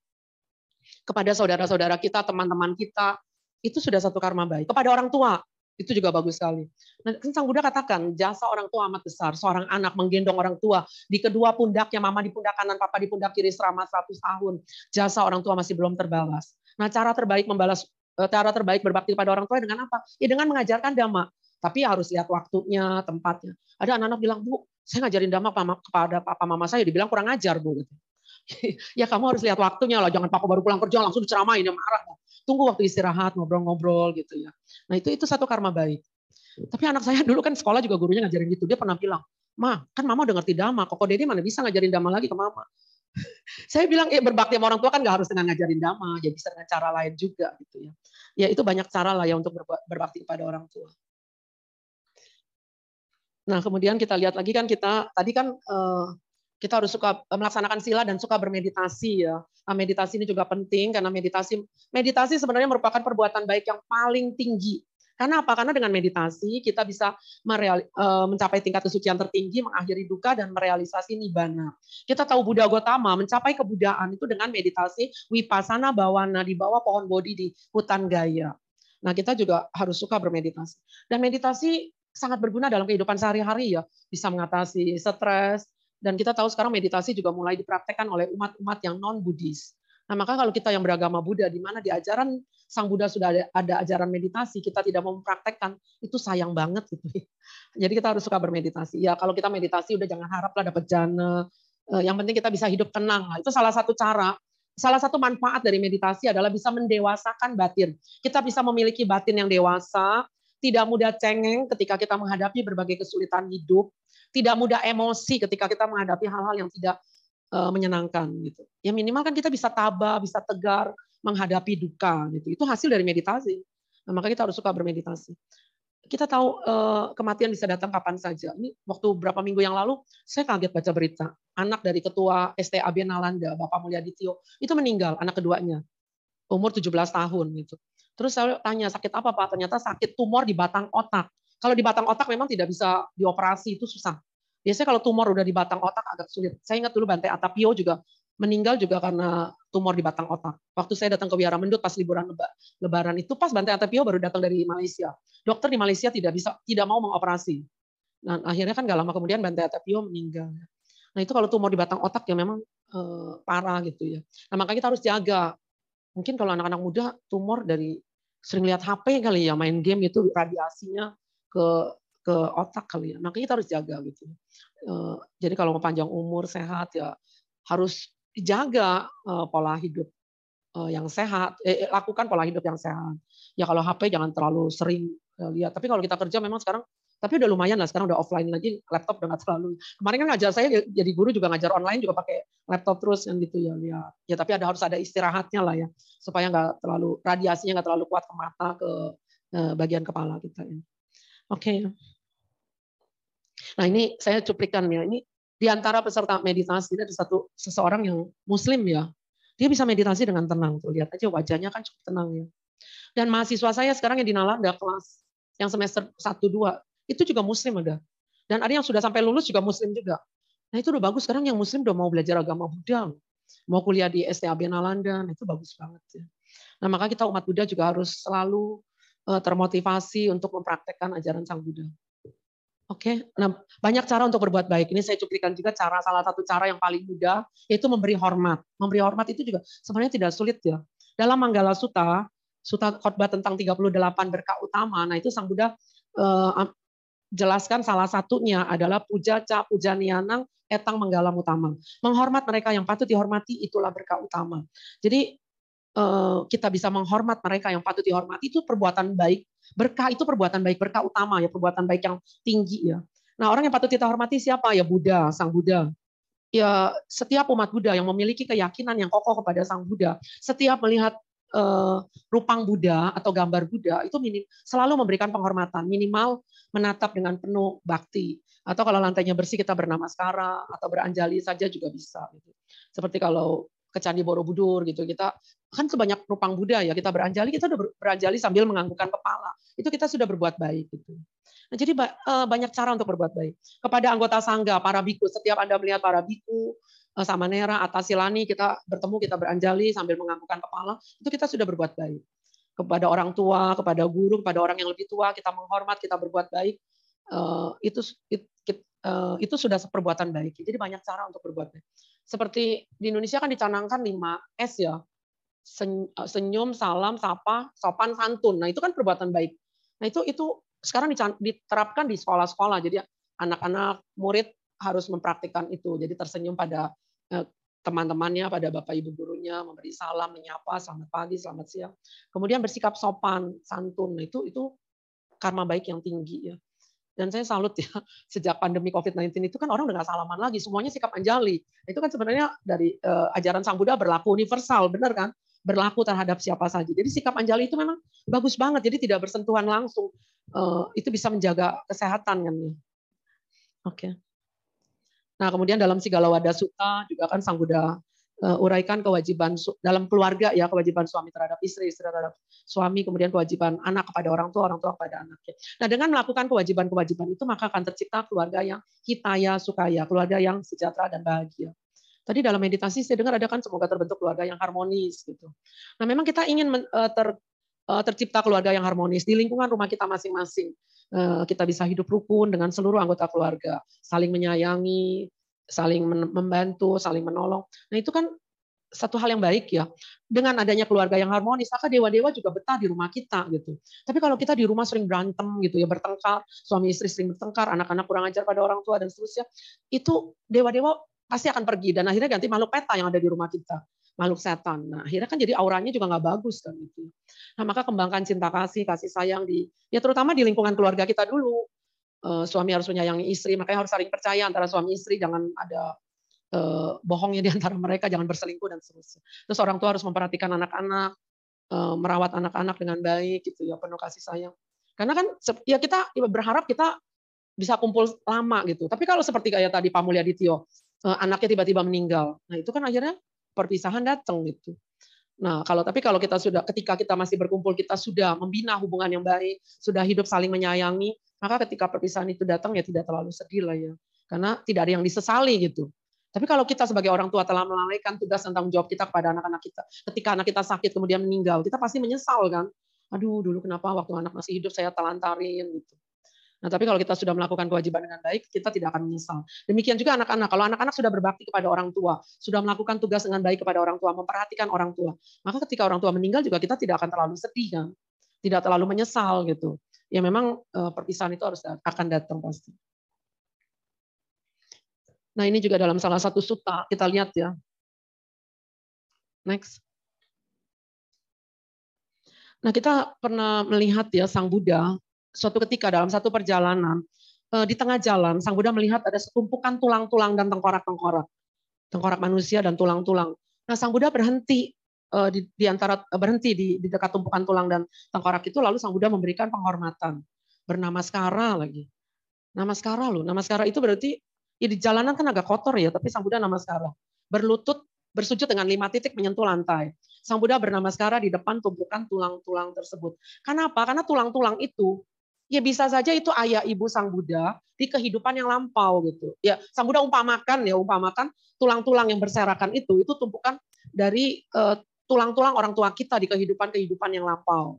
Speaker 1: kepada saudara-saudara kita, teman-teman kita, itu sudah satu karma baik. Kepada orang tua, itu juga bagus sekali. Nah, kan Sang Buddha katakan, jasa orang tua amat besar. Seorang anak menggendong orang tua. Di kedua pundaknya, mama di pundak kanan, papa di pundak kiri selama 100 tahun. Jasa orang tua masih belum terbalas. Nah, cara terbaik membalas eh, cara terbaik berbakti pada orang tua dengan apa? Ya dengan mengajarkan dhamma. Tapi harus lihat waktunya, tempatnya. Ada anak-anak bilang, Bu, saya ngajarin dhamma kepada papa mama saya. Dibilang kurang ajar, Bu. ya kamu harus lihat waktunya lah. Jangan papa baru pulang kerja langsung diceramain, ya marah. Tunggu waktu istirahat, ngobrol-ngobrol gitu ya. Nah itu itu satu karma baik. Tapi anak saya dulu kan sekolah juga gurunya ngajarin gitu. Dia pernah bilang, Ma, kan mama udah ngerti dhamma, kok Dede mana bisa ngajarin dhamma lagi ke mama. saya bilang, ya berbakti sama orang tua kan gak harus dengan ngajarin dhamma, ya bisa dengan cara lain juga gitu ya. Ya itu banyak cara lah ya untuk berbakti kepada orang tua. Nah kemudian kita lihat lagi kan kita, tadi kan uh, kita harus suka eh, melaksanakan sila dan suka bermeditasi ya. Nah, meditasi ini juga penting karena meditasi meditasi sebenarnya merupakan perbuatan baik yang paling tinggi. Karena apa? Karena dengan meditasi kita bisa mereal, uh, mencapai tingkat kesucian tertinggi, mengakhiri duka dan merealisasi nibbana. Kita tahu Buddha Gotama mencapai kebudaan itu dengan meditasi wipasana bawana di bawah pohon bodhi di hutan Gaya. Nah, kita juga harus suka bermeditasi. Dan meditasi sangat berguna dalam kehidupan sehari-hari ya. Bisa mengatasi stres, dan kita tahu sekarang meditasi juga mulai dipraktekkan oleh umat-umat yang non-Buddhis. Nah, maka kalau kita yang beragama Buddha, di mana di ajaran Sang Buddha sudah ada, ada ajaran meditasi, kita tidak mau mempraktekkan, itu sayang banget gitu. Jadi kita harus suka bermeditasi. Ya, kalau kita meditasi udah jangan haraplah dapat jana. Eh, yang penting kita bisa hidup tenang. Itu salah satu cara. Salah satu manfaat dari meditasi adalah bisa mendewasakan batin. Kita bisa memiliki batin yang dewasa, tidak mudah cengeng ketika kita menghadapi berbagai kesulitan hidup, tidak mudah emosi ketika kita menghadapi hal-hal yang tidak uh, menyenangkan gitu. Ya minimal kan kita bisa tabah, bisa tegar menghadapi duka gitu. Itu hasil dari meditasi. Nah, maka kita harus suka bermeditasi. Kita tahu uh, kematian bisa datang kapan saja. Ini waktu berapa minggu yang lalu saya kaget baca berita anak dari ketua STAB Nalanda, Bapak Mulyadityo, itu meninggal anak keduanya. Umur 17 tahun gitu. Terus saya tanya sakit apa Pak? Ternyata sakit tumor di batang otak. Kalau di batang otak memang tidak bisa dioperasi, itu susah. Biasanya kalau tumor udah di batang otak agak sulit. Saya ingat dulu Bante Atapio juga meninggal juga karena tumor di batang otak. Waktu saya datang ke Wiara Mendut pas liburan lebaran itu pas Bante Atapio baru datang dari Malaysia. Dokter di Malaysia tidak bisa tidak mau mengoperasi. Nah, akhirnya kan gak lama kemudian Bante Atapio meninggal. Nah, itu kalau tumor di batang otak ya memang eh, parah gitu ya. Nah, makanya kita harus jaga. Mungkin kalau anak-anak muda tumor dari sering lihat HP kali ya, main game itu radiasinya ke ke otak kali ya. Makanya kita harus jaga gitu. Eh, jadi kalau mau panjang umur sehat ya harus jaga eh, pola hidup eh, yang sehat. Eh, lakukan pola hidup yang sehat. Ya kalau HP jangan terlalu sering lihat. Tapi kalau kita kerja memang sekarang tapi udah lumayan lah sekarang udah offline lagi laptop udah nggak terlalu kemarin kan ngajar saya jadi guru juga ngajar online juga pakai laptop terus yang gitu ya ya ya tapi ada harus ada istirahatnya lah ya supaya nggak terlalu radiasinya nggak terlalu kuat ke mata ke bagian kepala kita ya. Oke. Okay. Nah ini saya cuplikan ya. Ini di antara peserta meditasi ini ada satu seseorang yang Muslim ya. Dia bisa meditasi dengan tenang tuh. Lihat aja wajahnya kan cukup tenang ya. Dan mahasiswa saya sekarang yang di Nalanda kelas yang semester 1 2 itu juga Muslim ada. Dan ada yang sudah sampai lulus juga Muslim juga. Nah itu udah bagus sekarang yang Muslim udah mau belajar agama Buddha. Mau kuliah di STAB Nalanda, nah, itu bagus banget ya. Nah maka kita umat Buddha juga harus selalu termotivasi untuk mempraktekkan ajaran Sang Buddha. Oke, nah banyak cara untuk berbuat baik. Ini saya cuplikan juga cara salah satu cara yang paling mudah yaitu memberi hormat. Memberi hormat itu juga sebenarnya tidak sulit ya. Dalam Manggala Sutta, Sutta khotbah tentang 38 berkah utama. Nah, itu Sang Buddha eh, jelaskan salah satunya adalah puja ca puja nianang etang menggalam utama. Menghormat mereka yang patut dihormati itulah berkah utama. Jadi Eh, kita bisa menghormat mereka yang patut dihormati itu perbuatan baik. Berkah itu perbuatan baik, berkah utama ya, perbuatan baik yang tinggi ya. Nah, orang yang patut kita hormati siapa? Ya Buddha, Sang Buddha. Ya, setiap umat Buddha yang memiliki keyakinan yang kokoh kepada Sang Buddha, setiap melihat uh, rupang Buddha atau gambar Buddha itu minim, selalu memberikan penghormatan, minimal menatap dengan penuh bakti. Atau kalau lantainya bersih kita bernamaskara atau beranjali saja juga bisa. Gitu. Seperti kalau ke Candi Borobudur gitu. Kita kan sebanyak rupang Buddha ya, kita beranjali, kita udah beranjali sambil menganggukkan kepala. Itu kita sudah berbuat baik gitu. Nah, jadi eh, banyak cara untuk berbuat baik. Kepada anggota sangga, para biku, setiap Anda melihat para biku, eh, sama Nera, atas silani, kita bertemu, kita beranjali sambil menganggukkan kepala, itu kita sudah berbuat baik. Kepada orang tua, kepada guru, kepada orang yang lebih tua, kita menghormat, kita berbuat baik. Eh, itu itu sudah perbuatan baik. Jadi banyak cara untuk berbuat baik seperti di Indonesia kan dicanangkan 5 S ya. Senyum, salam, sapa, sopan, santun. Nah, itu kan perbuatan baik. Nah, itu itu sekarang diterapkan di sekolah-sekolah. Jadi anak-anak murid harus mempraktikkan itu. Jadi tersenyum pada eh, teman-temannya, pada bapak ibu gurunya, memberi salam, menyapa, selamat pagi, selamat siang. Kemudian bersikap sopan, santun. Nah, itu itu karma baik yang tinggi ya. Dan saya salut ya, sejak pandemi COVID-19 itu kan orang udah nggak salaman lagi, semuanya sikap anjali. Itu kan sebenarnya dari uh, ajaran Sang Buddha berlaku universal, benar kan? Berlaku terhadap siapa saja. Jadi sikap anjali itu memang bagus banget, jadi tidak bersentuhan langsung. Uh, itu bisa menjaga kesehatan kan ya. Oke. Okay. Nah, kemudian dalam Sigala Wada Sutta juga kan Sang Buddha uh, uraikan kewajiban dalam keluarga ya, kewajiban suami terhadap istri, istri terhadap suami, kemudian kewajiban anak kepada orang tua, orang tua kepada anaknya. Nah, dengan melakukan kewajiban-kewajiban itu maka akan tercipta keluarga yang hitaya, sukaya, keluarga yang sejahtera dan bahagia. Tadi dalam meditasi saya dengar ada kan semoga terbentuk keluarga yang harmonis gitu. Nah, memang kita ingin uh, ter, uh, tercipta keluarga yang harmonis di lingkungan rumah kita masing-masing. Eh, kita bisa hidup rukun dengan seluruh anggota keluarga, saling menyayangi, saling membantu, saling menolong. Nah itu kan satu hal yang baik ya. Dengan adanya keluarga yang harmonis, maka dewa-dewa juga betah di rumah kita gitu. Tapi kalau kita di rumah sering berantem gitu ya, bertengkar, suami istri sering bertengkar, anak-anak kurang ajar pada orang tua dan seterusnya, itu dewa-dewa pasti akan pergi dan akhirnya ganti makhluk peta yang ada di rumah kita makhluk setan. Nah, akhirnya kan jadi auranya juga nggak bagus kan itu. Nah, maka kembangkan cinta kasih, kasih sayang di ya terutama di lingkungan keluarga kita dulu. Uh, suami harus menyayangi istri, makanya harus saling percaya antara suami istri, jangan ada uh, bohongnya di antara mereka, jangan berselingkuh dan seterusnya. Terus orang tua harus memperhatikan anak-anak, uh, merawat anak-anak dengan baik gitu ya, penuh kasih sayang. Karena kan ya kita berharap kita bisa kumpul lama gitu. Tapi kalau seperti kayak tadi Pak Mulyadityo, anaknya tiba-tiba meninggal. Nah, itu kan akhirnya perpisahan datang gitu. Nah, kalau tapi kalau kita sudah ketika kita masih berkumpul kita sudah membina hubungan yang baik, sudah hidup saling menyayangi, maka ketika perpisahan itu datang ya tidak terlalu sedih lah ya. Karena tidak ada yang disesali gitu. Tapi kalau kita sebagai orang tua telah melalaikan tugas dan tanggung jawab kita kepada anak-anak kita, ketika anak kita sakit kemudian meninggal, kita pasti menyesal kan. Aduh, dulu kenapa waktu anak masih hidup saya telantarin gitu. Nah, tapi kalau kita sudah melakukan kewajiban dengan baik, kita tidak akan menyesal. Demikian juga anak-anak. Kalau anak-anak sudah berbakti kepada orang tua, sudah melakukan tugas dengan baik kepada orang tua, memperhatikan orang tua, maka ketika orang tua meninggal juga kita tidak akan terlalu sedih kan. Tidak terlalu menyesal gitu. Ya memang eh, perpisahan itu harus akan datang pasti. Nah, ini juga dalam salah satu sutta kita lihat ya. Next. Nah, kita pernah melihat ya Sang Buddha suatu ketika dalam satu perjalanan eh, di tengah jalan Sang Buddha melihat ada setumpukan tulang-tulang dan tengkorak-tengkorak. Tengkorak manusia dan tulang-tulang. Nah, Sang Buddha berhenti eh, di, di antara eh, berhenti di, di dekat tumpukan tulang dan tengkorak itu lalu Sang Buddha memberikan penghormatan bernama Skara lagi. Nama Skara loh. Nama Skara itu berarti ya di jalanan kan agak kotor ya, tapi Sang Buddha nama Skara. Berlutut bersujud dengan lima titik menyentuh lantai. Sang Buddha bernama Skara di depan tumpukan tulang-tulang tersebut. Kenapa? Karena tulang-tulang itu ya bisa saja itu ayah ibu sang Buddha di kehidupan yang lampau gitu. Ya, sang Buddha umpamakan ya, umpamakan tulang-tulang yang berserakan itu itu tumpukan dari eh, tulang-tulang orang tua kita di kehidupan-kehidupan yang lampau.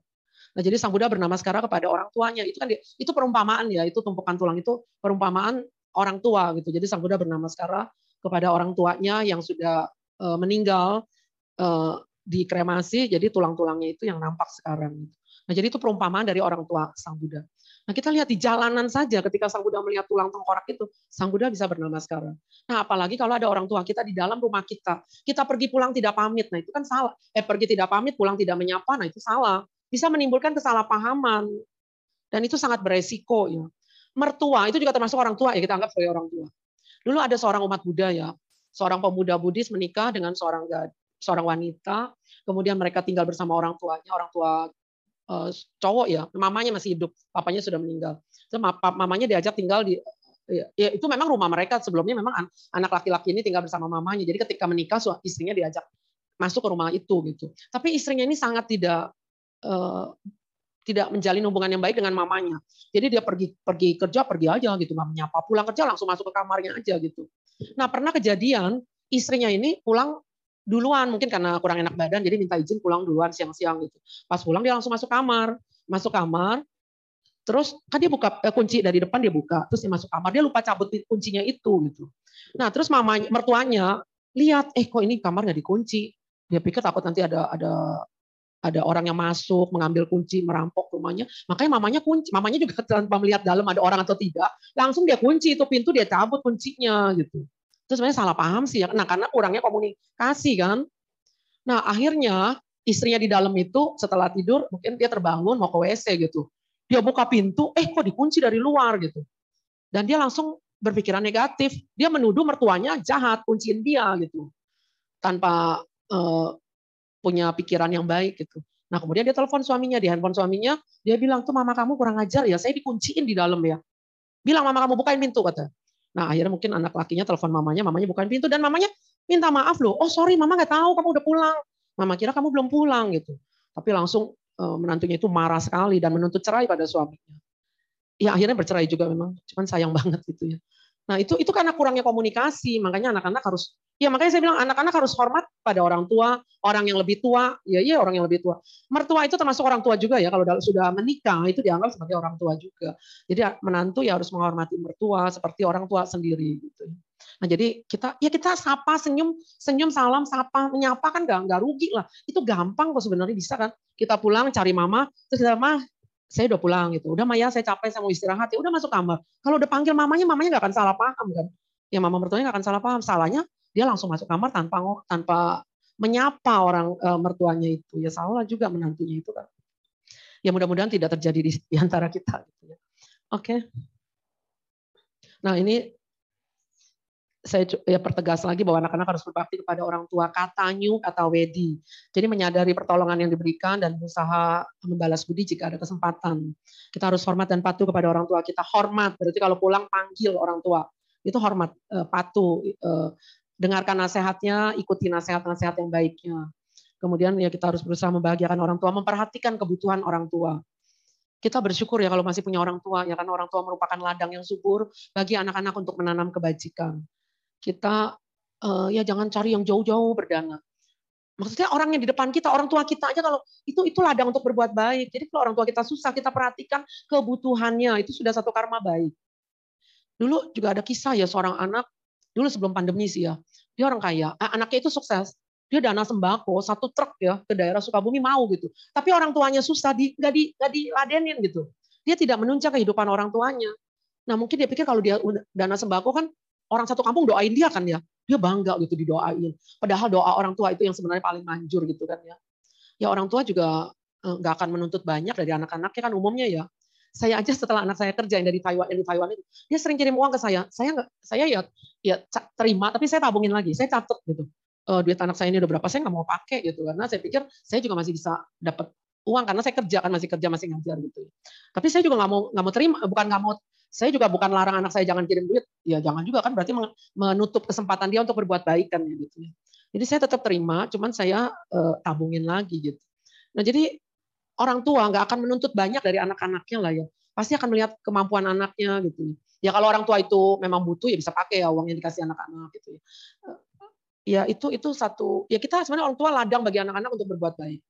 Speaker 1: Nah, jadi sang Buddha bernama sekarang kepada orang tuanya. Itu kan itu perumpamaan ya, itu tumpukan tulang itu perumpamaan orang tua gitu. Jadi sang Buddha bernama sekarang kepada orang tuanya yang sudah uh, meninggal uh, dikremasi, jadi tulang-tulangnya itu yang nampak sekarang. Gitu. Nah, jadi itu perumpamaan dari orang tua Sang Buddha. Nah, kita lihat di jalanan saja ketika Sang Buddha melihat tulang tengkorak itu, Sang Buddha bisa bernama sekarang. Nah, apalagi kalau ada orang tua kita di dalam rumah kita, kita pergi pulang tidak pamit, nah itu kan salah. Eh, pergi tidak pamit, pulang tidak menyapa, nah itu salah. Bisa menimbulkan kesalahpahaman. Dan itu sangat beresiko ya. Mertua itu juga termasuk orang tua ya kita anggap sebagai orang tua. Dulu ada seorang umat Buddha ya, seorang pemuda Buddhis menikah dengan seorang seorang wanita, kemudian mereka tinggal bersama orang tuanya, orang tua uh, cowok ya, mamanya masih hidup, papanya sudah meninggal. Mamanya diajak tinggal di ya, ya itu memang rumah mereka sebelumnya memang anak laki-laki ini tinggal bersama mamanya. Jadi ketika menikah istrinya diajak masuk ke rumah itu gitu. Tapi istrinya ini sangat tidak uh, tidak menjalin hubungan yang baik dengan mamanya. Jadi dia pergi pergi kerja pergi aja gitu, nggak menyapa. Pulang kerja langsung masuk ke kamarnya aja gitu. Nah pernah kejadian istrinya ini pulang duluan mungkin karena kurang enak badan jadi minta izin pulang duluan siang-siang gitu. Pas pulang dia langsung masuk kamar, masuk kamar. Terus kan dia buka eh, kunci dari depan dia buka, terus dia masuk kamar dia lupa cabut kuncinya itu gitu. Nah terus mamanya mertuanya lihat eh kok ini kamar nggak dikunci. Dia pikir takut nanti ada ada ada orang yang masuk mengambil kunci merampok rumahnya makanya mamanya kunci mamanya juga tanpa melihat dalam ada orang atau tidak langsung dia kunci itu pintu dia cabut kuncinya gitu Itu sebenarnya salah paham sih ya. Nah, karena kurangnya komunikasi kan. Nah, akhirnya istrinya di dalam itu setelah tidur mungkin dia terbangun mau ke WC gitu. Dia buka pintu, eh kok dikunci dari luar gitu. Dan dia langsung berpikiran negatif. Dia menuduh mertuanya jahat, kunciin dia gitu. Tanpa uh, punya pikiran yang baik gitu. Nah kemudian dia telepon suaminya, di handphone suaminya, dia bilang, tuh mama kamu kurang ajar ya, saya dikunciin di dalam ya. Bilang mama kamu bukain pintu kata. Nah akhirnya mungkin anak lakinya telepon mamanya, mamanya bukain pintu dan mamanya minta maaf loh. Oh sorry mama nggak tahu kamu udah pulang. Mama kira kamu belum pulang gitu. Tapi langsung menantunya itu marah sekali dan menuntut cerai pada suaminya. Ya akhirnya bercerai juga memang, cuman sayang banget gitu ya. Nah itu itu karena kurangnya komunikasi, makanya anak-anak harus Ya makanya saya bilang anak-anak harus hormat pada orang tua, orang yang lebih tua, ya iya orang yang lebih tua. Mertua itu termasuk orang tua juga ya kalau sudah menikah itu dianggap sebagai orang tua juga. Jadi menantu ya harus menghormati mertua seperti orang tua sendiri gitu. Nah jadi kita ya kita sapa senyum senyum salam sapa menyapa kan nggak nggak rugi lah. Itu gampang kok sebenarnya bisa kan. Kita pulang cari mama terus kita mah saya udah pulang gitu. Udah Maya saya capek saya mau istirahat ya udah masuk kamar. Kalau udah panggil mamanya mamanya nggak akan salah paham kan. Ya mama mertuanya nggak akan salah paham. Salahnya dia langsung masuk kamar tanpa tanpa menyapa orang uh, mertuanya itu ya salah juga menantunya itu kan ya mudah-mudahan tidak terjadi di, di antara kita gitu ya oke okay. nah ini saya ya pertegas lagi bahwa anak-anak harus berbakti kepada orang tua kata nyuk atau wedi. Jadi menyadari pertolongan yang diberikan dan berusaha membalas budi jika ada kesempatan. Kita harus hormat dan patuh kepada orang tua kita. Hormat berarti kalau pulang panggil orang tua. Itu hormat, eh, patuh, eh, dengarkan nasihatnya, ikuti nasihat-nasihat yang baiknya. Kemudian ya kita harus berusaha membahagiakan orang tua, memperhatikan kebutuhan orang tua. Kita bersyukur ya kalau masih punya orang tua, ya karena orang tua merupakan ladang yang subur bagi anak-anak untuk menanam kebajikan. Kita uh, ya jangan cari yang jauh-jauh berdana. Maksudnya orang yang di depan kita, orang tua kita aja kalau itu itu ladang untuk berbuat baik. Jadi kalau orang tua kita susah, kita perhatikan kebutuhannya, itu sudah satu karma baik. Dulu juga ada kisah ya seorang anak dulu sebelum pandemi sih ya, dia orang kaya, anaknya itu sukses, dia dana sembako satu truk ya ke daerah Sukabumi mau gitu, tapi orang tuanya susah, di nggak di nggak diladenin gitu, dia tidak menunjang kehidupan orang tuanya. Nah mungkin dia pikir kalau dia dana sembako kan orang satu kampung doain dia kan ya, dia bangga gitu didoain. Padahal doa orang tua itu yang sebenarnya paling manjur gitu kan ya. Ya orang tua juga eh, nggak akan menuntut banyak dari anak-anaknya kan umumnya ya. Saya aja setelah anak saya kerja yang dari Taiwan yang di Taiwan itu dia sering kirim uang ke saya. Saya nggak saya ya ya terima tapi saya tabungin lagi. Saya catat gitu. Uh, duit anak saya ini udah berapa saya nggak mau pakai gitu. Karena saya pikir saya juga masih bisa dapat uang karena saya kerja kan masih kerja masih ngajar gitu tapi saya juga nggak mau nggak mau terima bukan nggak mau saya juga bukan larang anak saya jangan kirim duit ya jangan juga kan berarti menutup kesempatan dia untuk berbuat baik kan gitu jadi saya tetap terima cuman saya uh, tabungin lagi gitu nah jadi orang tua nggak akan menuntut banyak dari anak-anaknya lah ya. Pasti akan melihat kemampuan anaknya gitu. Ya kalau orang tua itu memang butuh ya bisa pakai ya uang yang dikasih anak-anak gitu ya. Ya itu itu satu ya kita sebenarnya orang tua ladang bagi anak-anak untuk berbuat baik.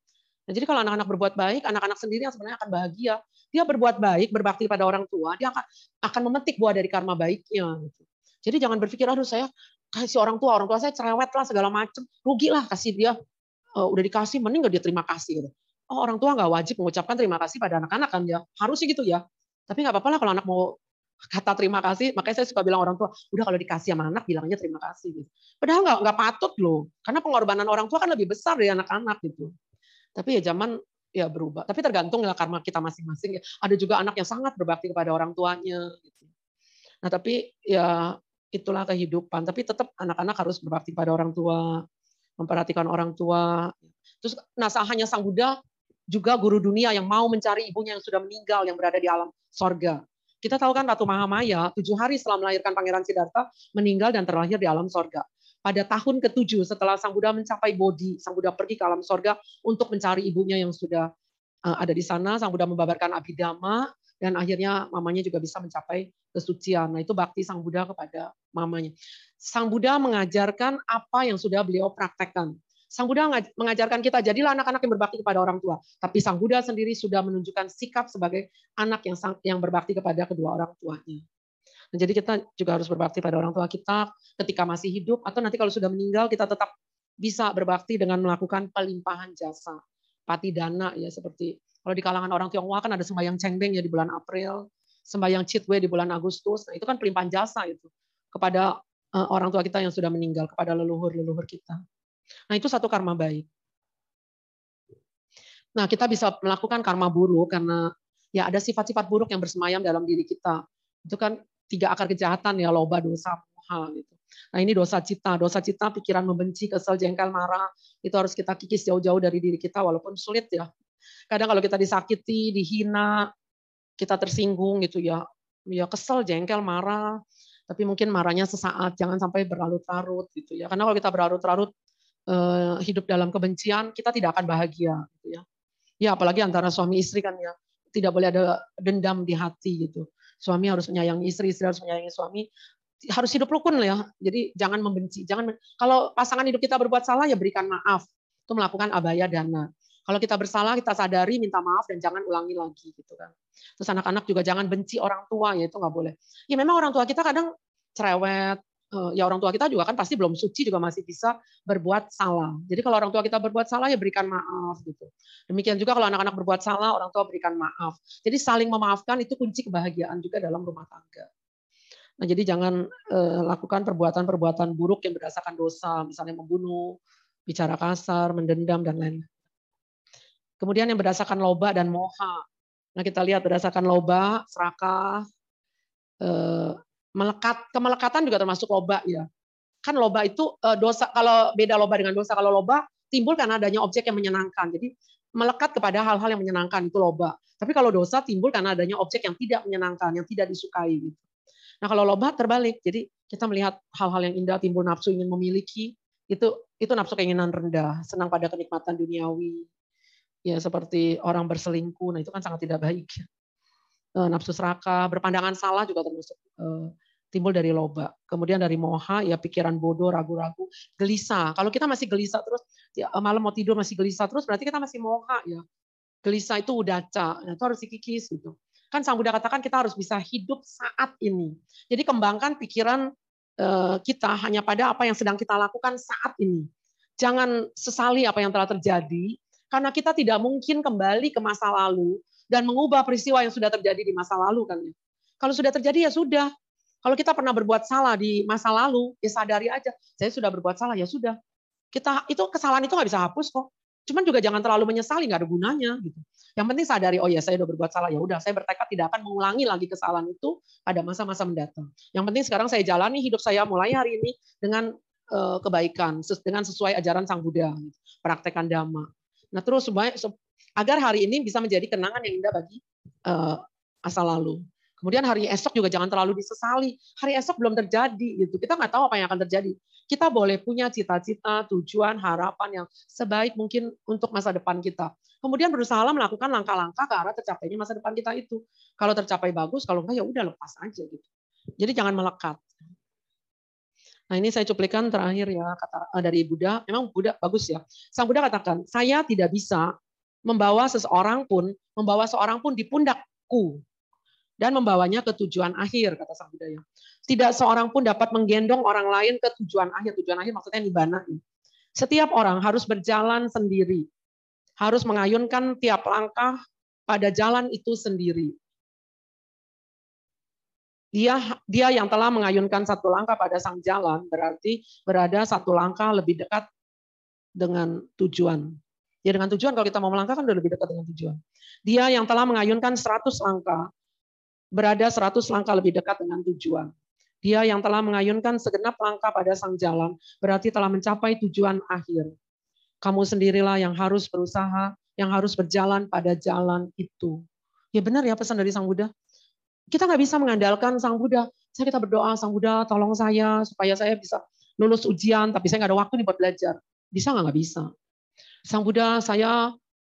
Speaker 1: Nah, jadi kalau anak-anak berbuat baik, anak-anak sendiri yang sebenarnya akan bahagia. Dia berbuat baik, berbakti pada orang tua, dia akan akan memetik buah dari karma baiknya. Gitu. Jadi jangan berpikir, aduh saya kasih orang tua, orang tua saya cerewet lah segala macam, rugi lah kasih dia, uh, udah dikasih, mending nggak dia terima kasih. Gitu oh orang tua nggak wajib mengucapkan terima kasih pada anak-anak kan ya harusnya gitu ya tapi nggak apa-apa lah kalau anak mau kata terima kasih makanya saya suka bilang orang tua udah kalau dikasih sama anak bilangnya terima kasih gitu padahal nggak nggak patut loh karena pengorbanan orang tua kan lebih besar dari anak-anak gitu tapi ya zaman ya berubah. Tapi tergantung ya karma kita masing-masing. Ya ada juga anak yang sangat berbakti kepada orang tuanya gitu. Nah tapi ya itulah kehidupan. Tapi tetap anak-anak harus berbakti pada orang tua memperhatikan orang tua. Terus hanya sang Buddha juga guru dunia yang mau mencari ibunya yang sudah meninggal yang berada di alam sorga. Kita tahu kan Ratu Mahamaya tujuh hari setelah melahirkan Pangeran Siddhartha meninggal dan terlahir di alam sorga. Pada tahun ketujuh setelah Sang Buddha mencapai Bodhi, Sang Buddha pergi ke alam sorga untuk mencari ibunya yang sudah eh, ada di sana. Sang Buddha membabarkan Abhidhamma dan akhirnya mamanya juga bisa mencapai kesucian. Nah itu bakti Sang Buddha kepada mamanya. Sang Buddha mengajarkan apa yang sudah beliau praktekkan. Sang Buddha mengajarkan kita jadilah anak-anak yang berbakti kepada orang tua. Tapi Sang Buddha sendiri sudah menunjukkan sikap sebagai anak yang berbakti kepada kedua orang tuanya. Nah, jadi kita juga harus berbakti pada orang tua kita ketika masih hidup atau nanti kalau sudah meninggal kita tetap bisa berbakti dengan melakukan pelimpahan jasa. Pati dana ya seperti kalau di kalangan orang Tionghoa kan ada sembahyang Cengdeng ya di bulan April, sembahyang Chitwe di bulan Agustus. Nah, itu kan pelimpahan jasa itu kepada uh, orang tua kita yang sudah meninggal, kepada leluhur-leluhur kita. Nah itu satu karma baik. Nah kita bisa melakukan karma buruk karena ya ada sifat-sifat buruk yang bersemayam dalam diri kita. Itu kan tiga akar kejahatan ya, loba, dosa, moha gitu. Nah ini dosa cita, dosa cita pikiran membenci, kesel, jengkel, marah, itu harus kita kikis jauh-jauh dari diri kita walaupun sulit ya. Kadang kalau kita disakiti, dihina, kita tersinggung gitu ya, ya kesel, jengkel, marah, tapi mungkin marahnya sesaat, jangan sampai berlarut-larut gitu ya. Karena kalau kita berlarut-larut eh, hidup dalam kebencian, kita tidak akan bahagia gitu ya. Ya apalagi antara suami istri kan ya, tidak boleh ada dendam di hati gitu. Suami harus menyayangi istri, istri harus menyayangi suami. Harus hidup rukun ya. Jadi jangan membenci, jangan kalau pasangan hidup kita berbuat salah ya berikan maaf. Itu melakukan abaya dana. Kalau kita bersalah, kita sadari, minta maaf, dan jangan ulangi lagi gitu kan. Terus anak-anak juga jangan benci orang tua, ya itu nggak boleh. Ya memang orang tua kita kadang cerewet, ya orang tua kita juga kan pasti belum suci juga masih bisa berbuat salah. Jadi kalau orang tua kita berbuat salah ya berikan maaf gitu. Demikian juga kalau anak-anak berbuat salah orang tua berikan maaf. Jadi saling memaafkan itu kunci kebahagiaan juga dalam rumah tangga. Nah jadi jangan eh, lakukan perbuatan-perbuatan buruk yang berdasarkan dosa, misalnya membunuh, bicara kasar, mendendam dan lain-lain. Kemudian yang berdasarkan loba dan moha. Nah kita lihat berdasarkan loba, serakah, eh, melekat, kemelekatan juga termasuk loba ya. Kan loba itu eh, dosa, kalau beda loba dengan dosa, kalau loba timbul karena adanya objek yang menyenangkan. Jadi melekat kepada hal-hal yang menyenangkan itu loba. Tapi kalau dosa timbul karena adanya objek yang tidak menyenangkan, yang tidak disukai. Gitu. Nah kalau loba terbalik, jadi kita melihat hal-hal yang indah timbul nafsu ingin memiliki, itu itu nafsu keinginan rendah, senang pada kenikmatan duniawi, ya seperti orang berselingkuh, nah itu kan sangat tidak baik. Eh, nafsu serakah, berpandangan salah juga termasuk eh, timbul dari loba. Kemudian dari moha, ya pikiran bodoh, ragu-ragu, gelisah. Kalau kita masih gelisah terus, ya, malam mau tidur masih gelisah terus, berarti kita masih moha ya. Gelisah itu udaca, nah, itu harus dikikis gitu. Kan Sang Buddha katakan kita harus bisa hidup saat ini. Jadi kembangkan pikiran eh, kita hanya pada apa yang sedang kita lakukan saat ini. Jangan sesali apa yang telah terjadi, karena kita tidak mungkin kembali ke masa lalu dan mengubah peristiwa yang sudah terjadi di masa lalu kan ya. Kalau sudah terjadi ya sudah. Kalau kita pernah berbuat salah di masa lalu, ya sadari aja, saya sudah berbuat salah ya sudah. Kita itu kesalahan itu nggak bisa hapus kok. Cuman juga jangan terlalu menyesali, nggak ada gunanya gitu. Yang penting sadari, oh ya saya udah berbuat salah, ya udah saya bertekad tidak akan mengulangi lagi kesalahan itu pada masa-masa mendatang. Yang penting sekarang saya jalani hidup saya mulai hari ini dengan uh, kebaikan, dengan sesuai ajaran Sang Buddha, gitu. praktekan dhamma. Nah terus supaya agar hari ini bisa menjadi kenangan yang indah bagi uh, masa lalu. Kemudian hari esok juga jangan terlalu disesali. Hari esok belum terjadi gitu. Kita nggak tahu apa yang akan terjadi. Kita boleh punya cita-cita, tujuan, harapan yang sebaik mungkin untuk masa depan kita. Kemudian berusaha melakukan langkah-langkah ke arah tercapainya masa depan kita itu. Kalau tercapai bagus, kalau enggak ya udah lepas aja gitu. Jadi jangan melekat. Nah ini saya cuplikan terakhir ya kata eh, dari Buddha. Memang Buddha bagus ya. Sang Buddha katakan, saya tidak bisa membawa seseorang pun, membawa seorang pun di pundakku dan membawanya ke tujuan akhir kata Sang Buddha ya. Tidak seorang pun dapat menggendong orang lain ke tujuan akhir. Tujuan akhir maksudnya nibbana. Setiap orang harus berjalan sendiri. Harus mengayunkan tiap langkah pada jalan itu sendiri. Dia dia yang telah mengayunkan satu langkah pada sang jalan berarti berada satu langkah lebih dekat dengan tujuan. Ya dengan tujuan kalau kita mau melangkah kan udah lebih dekat dengan tujuan. Dia yang telah mengayunkan 100 langkah berada 100 langkah lebih dekat dengan tujuan. Dia yang telah mengayunkan segenap langkah pada sang jalan berarti telah mencapai tujuan akhir. Kamu sendirilah yang harus berusaha, yang harus berjalan pada jalan itu. Ya benar ya pesan dari Sang Buddha. Kita nggak bisa mengandalkan Sang Buddha. Saya kita berdoa, Sang Buddha tolong saya supaya saya bisa lulus ujian, tapi saya nggak ada waktu nih buat belajar. Bisa nggak? Nggak bisa. Sang Buddha, saya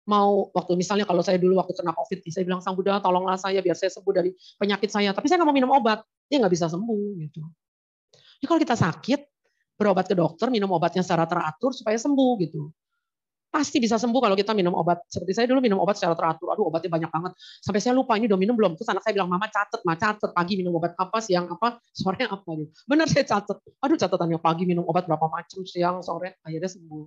Speaker 1: mau waktu misalnya kalau saya dulu waktu kena COVID, saya bilang Sang Buddha tolonglah saya biar saya sembuh dari penyakit saya. Tapi saya nggak mau minum obat, dia nggak bisa sembuh gitu. Jadi kalau kita sakit, berobat ke dokter, minum obatnya secara teratur supaya sembuh gitu pasti bisa sembuh kalau kita minum obat. Seperti saya dulu minum obat secara teratur. Aduh obatnya banyak banget. Sampai saya lupa ini udah minum belum. Terus anak saya bilang, mama catet, ma catet. Pagi minum obat apa, siang apa, sore apa. Gitu. Benar saya catet. Aduh catatannya pagi minum obat berapa macam, siang, sore. Akhirnya sembuh.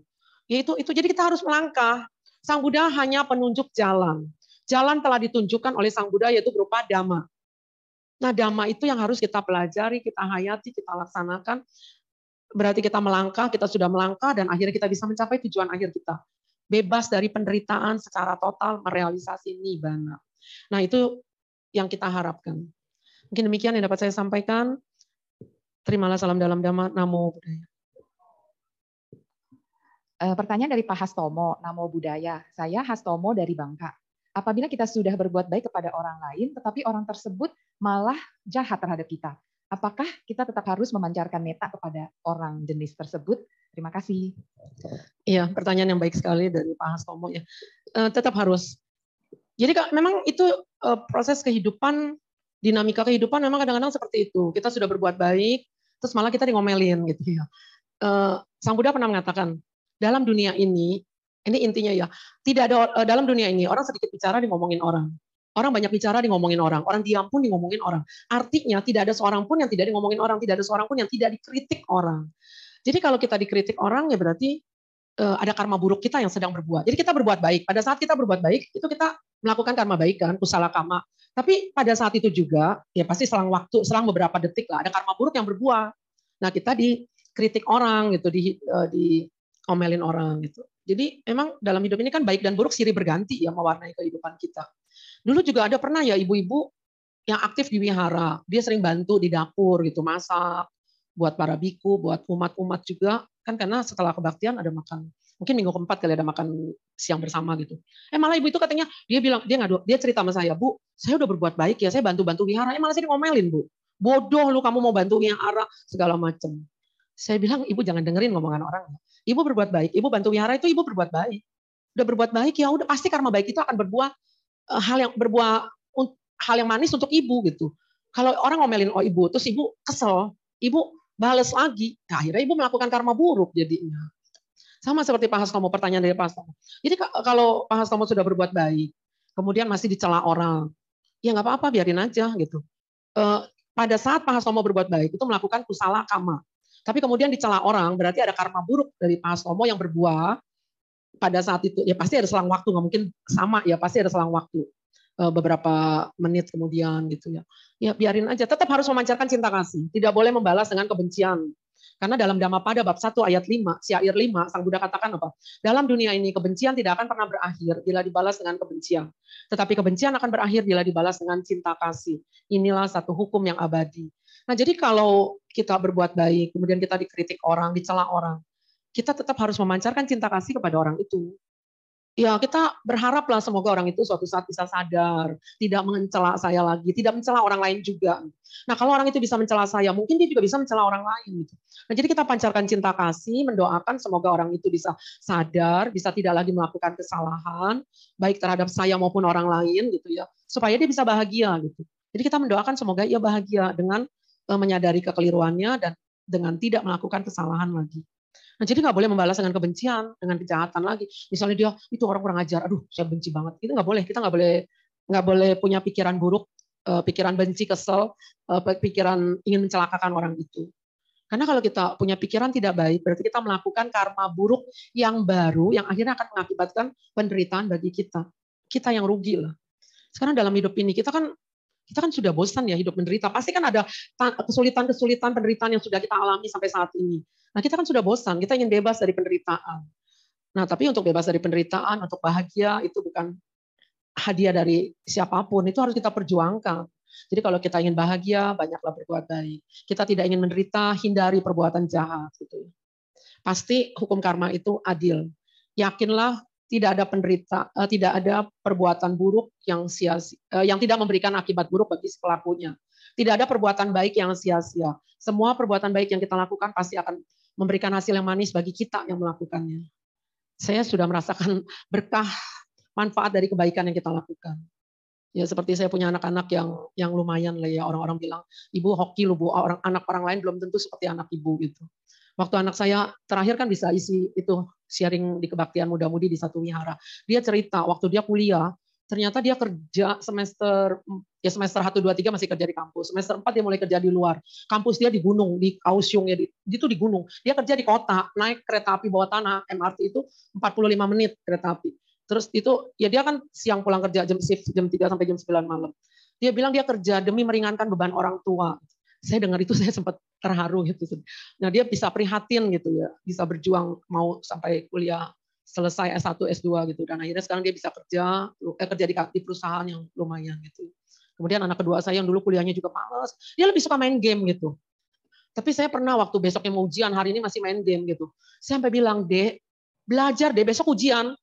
Speaker 1: Ya itu, itu jadi kita harus melangkah. Sang Buddha hanya penunjuk jalan. Jalan telah ditunjukkan oleh Sang Buddha yaitu berupa dhamma. Nah, dhamma itu yang harus kita pelajari, kita hayati, kita laksanakan. Berarti kita melangkah, kita sudah melangkah, dan akhirnya kita bisa mencapai tujuan akhir kita. Bebas dari penderitaan secara total, merealisasi nibana. Nah, itu yang kita harapkan. Mungkin demikian yang dapat saya sampaikan. Terimalah salam dalam dhamma, namo buddhaya.
Speaker 2: Eh, pertanyaan dari Pak Hastomo, Namo Budaya. Saya Hastomo dari Bangka. Apabila kita sudah berbuat baik kepada orang lain, tetapi orang tersebut malah jahat terhadap kita, apakah kita tetap harus memancarkan meta kepada orang jenis tersebut? Terima kasih.
Speaker 1: Iya, pertanyaan yang baik sekali dari Pak Hastomo ya. Uh, tetap harus. Jadi memang itu uh, proses kehidupan, dinamika kehidupan memang kadang-kadang seperti itu. Kita sudah berbuat baik, terus malah kita ngomelin gitu ya. Uh, Sang Buddha pernah mengatakan, dalam dunia ini, ini intinya ya, tidak ada eh, dalam dunia ini orang sedikit bicara di ngomongin orang. Orang banyak bicara di ngomongin orang, orang diam pun di ngomongin orang. Artinya tidak ada seorang pun yang tidak di ngomongin orang, tidak ada seorang pun yang tidak dikritik orang. Jadi kalau kita dikritik orang ya berarti uh, ada karma buruk kita yang sedang berbuat. Jadi kita berbuat baik. Pada saat kita berbuat baik itu kita melakukan karma baik kan, kusala kama. Tapi pada saat itu juga ya pasti selang waktu, selang beberapa detik lah ada karma buruk yang berbuah. Nah kita dikritik orang gitu, di, uh, di omelin orang gitu. Jadi memang dalam hidup ini kan baik dan buruk siri berganti ya mewarnai kehidupan kita. Dulu juga ada pernah ya ibu-ibu yang aktif di wihara, dia sering bantu di dapur gitu, masak buat para biku, buat umat-umat juga kan karena setelah kebaktian ada makan mungkin minggu keempat kali ada makan siang bersama gitu. Eh malah ibu itu katanya dia bilang dia ngadu dia cerita sama saya bu saya udah berbuat baik ya saya bantu bantu wihara eh malah saya ngomelin bu bodoh lu kamu mau bantu wihara segala macam. Saya bilang ibu jangan dengerin ngomongan orang Ibu berbuat baik, ibu bantu wihara itu ibu berbuat baik. Udah berbuat baik ya udah pasti karma baik itu akan berbuah uh, hal yang berbuah hal yang manis untuk ibu gitu. Kalau orang ngomelin oh ibu, terus ibu kesel, ibu balas lagi, nah, akhirnya ibu melakukan karma buruk jadinya. Sama seperti Pak Hastomo, pertanyaan dari Pak Hastomo. Jadi kalau Pak Hastomo sudah berbuat baik, kemudian masih dicela orang, ya nggak apa-apa, biarin aja gitu. Uh, pada saat Pak Hastomo berbuat baik, itu melakukan kusala kama. Tapi kemudian dicela orang, berarti ada karma buruk dari Pak Hastomo yang berbuah pada saat itu. Ya pasti ada selang waktu, nggak mungkin sama ya, pasti ada selang waktu eh, beberapa menit kemudian gitu ya. Ya biarin aja, tetap harus memancarkan cinta kasih. Tidak boleh membalas dengan kebencian. Karena dalam Dhammapada bab 1 ayat 5, syair 5, Sang Buddha katakan apa? Dalam dunia ini kebencian tidak akan pernah berakhir bila dibalas dengan kebencian. Tetapi kebencian akan berakhir bila dibalas dengan cinta kasih. Inilah satu hukum yang abadi. Nah, jadi kalau kita berbuat baik, kemudian kita dikritik orang, dicela orang, kita tetap harus memancarkan cinta kasih kepada orang itu. Ya, kita berharaplah semoga orang itu suatu saat bisa sadar, tidak mencela saya lagi, tidak mencela orang lain juga. Nah, kalau orang itu bisa mencela saya, mungkin dia juga bisa mencela orang lain. Gitu. Nah, jadi kita pancarkan cinta kasih, mendoakan semoga orang itu bisa sadar, bisa tidak lagi melakukan kesalahan, baik terhadap saya maupun orang lain, gitu ya, supaya dia bisa bahagia, gitu. Jadi kita mendoakan semoga ia bahagia dengan menyadari kekeliruannya dan dengan tidak melakukan kesalahan lagi. Nah, jadi nggak boleh membalas dengan kebencian, dengan kejahatan lagi. Misalnya dia itu orang kurang ajar, aduh saya benci banget. Itu nggak boleh. Kita nggak boleh nggak boleh punya pikiran buruk, eh, pikiran benci, kesel, eh, pikiran ingin mencelakakan orang itu. Karena kalau kita punya pikiran tidak baik, berarti kita melakukan karma buruk yang baru, yang akhirnya akan mengakibatkan penderitaan bagi kita. Kita yang rugi lah. Sekarang dalam hidup ini kita kan kita kan sudah bosan ya hidup menderita. Pasti kan ada kesulitan-kesulitan penderitaan yang sudah kita alami sampai saat ini. Nah, kita kan sudah bosan, kita ingin bebas dari penderitaan. Nah, tapi untuk bebas dari penderitaan, untuk bahagia itu bukan hadiah dari siapa pun, itu harus kita perjuangkan. Jadi kalau kita ingin bahagia, banyaklah berbuat baik. Kita tidak ingin menderita, hindari perbuatan jahat gitu. Pasti hukum karma itu adil. Yakinlah tidak ada penderita, uh, tidak ada perbuatan buruk yang sia uh, yang tidak memberikan akibat buruk bagi pelakunya. Tidak ada perbuatan baik yang sia-sia. Semua perbuatan baik yang kita lakukan pasti akan memberikan hasil yang manis bagi kita yang melakukannya. Saya sudah merasakan berkah manfaat dari kebaikan yang kita lakukan. Ya seperti saya punya anak-anak yang yang lumayan lah ya orang-orang bilang ibu hoki lu bu orang anak orang lain belum tentu seperti anak ibu gitu. Waktu anak saya terakhir kan bisa isi itu sharing di kebaktian muda-mudi di satu wihara. Dia cerita waktu dia kuliah, ternyata dia kerja semester ya semester 1 2 3 masih kerja di kampus. Semester 4 dia mulai kerja di luar. Kampus dia di gunung, di Kaohsiung ya, di, itu di gunung. Dia kerja di kota, naik kereta api bawah tanah, MRT itu 45 menit kereta api. Terus itu ya dia kan siang pulang kerja jam shift jam 3 sampai jam 9 malam. Dia bilang dia kerja demi meringankan beban orang tua. Saya dengar itu saya sempat terharu gitu. Nah dia bisa prihatin gitu ya, bisa berjuang mau sampai kuliah selesai S1, S2 gitu. Dan akhirnya sekarang dia bisa kerja, eh, kerja di, di perusahaan yang lumayan gitu. Kemudian anak kedua saya yang dulu kuliahnya juga males, dia lebih suka main game gitu. Tapi saya pernah waktu besoknya mau ujian, hari ini masih main game gitu. Saya sampai bilang, Dek, belajar deh, besok ujian.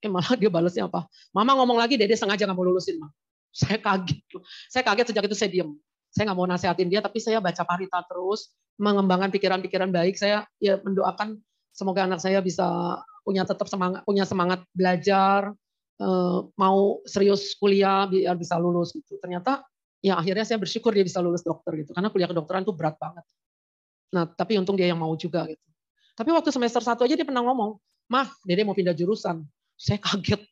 Speaker 1: Eh malah dia balasnya apa? Mama ngomong lagi, Dede sengaja nggak mau lulusin, Ma. Saya kaget. Saya kaget sejak itu saya diem. Saya nggak mau nasehatin dia, tapi saya baca parita terus, mengembangkan pikiran-pikiran baik. Saya ya mendoakan semoga anak saya bisa punya tetap semangat, punya semangat belajar, eh, mau serius kuliah biar bisa lulus gitu. Ternyata ya akhirnya saya bersyukur dia bisa lulus dokter gitu, karena kuliah kedokteran itu berat banget. Nah tapi untung dia yang mau juga gitu. Tapi waktu semester satu aja dia pernah ngomong, mah dede mau pindah jurusan. Saya kaget.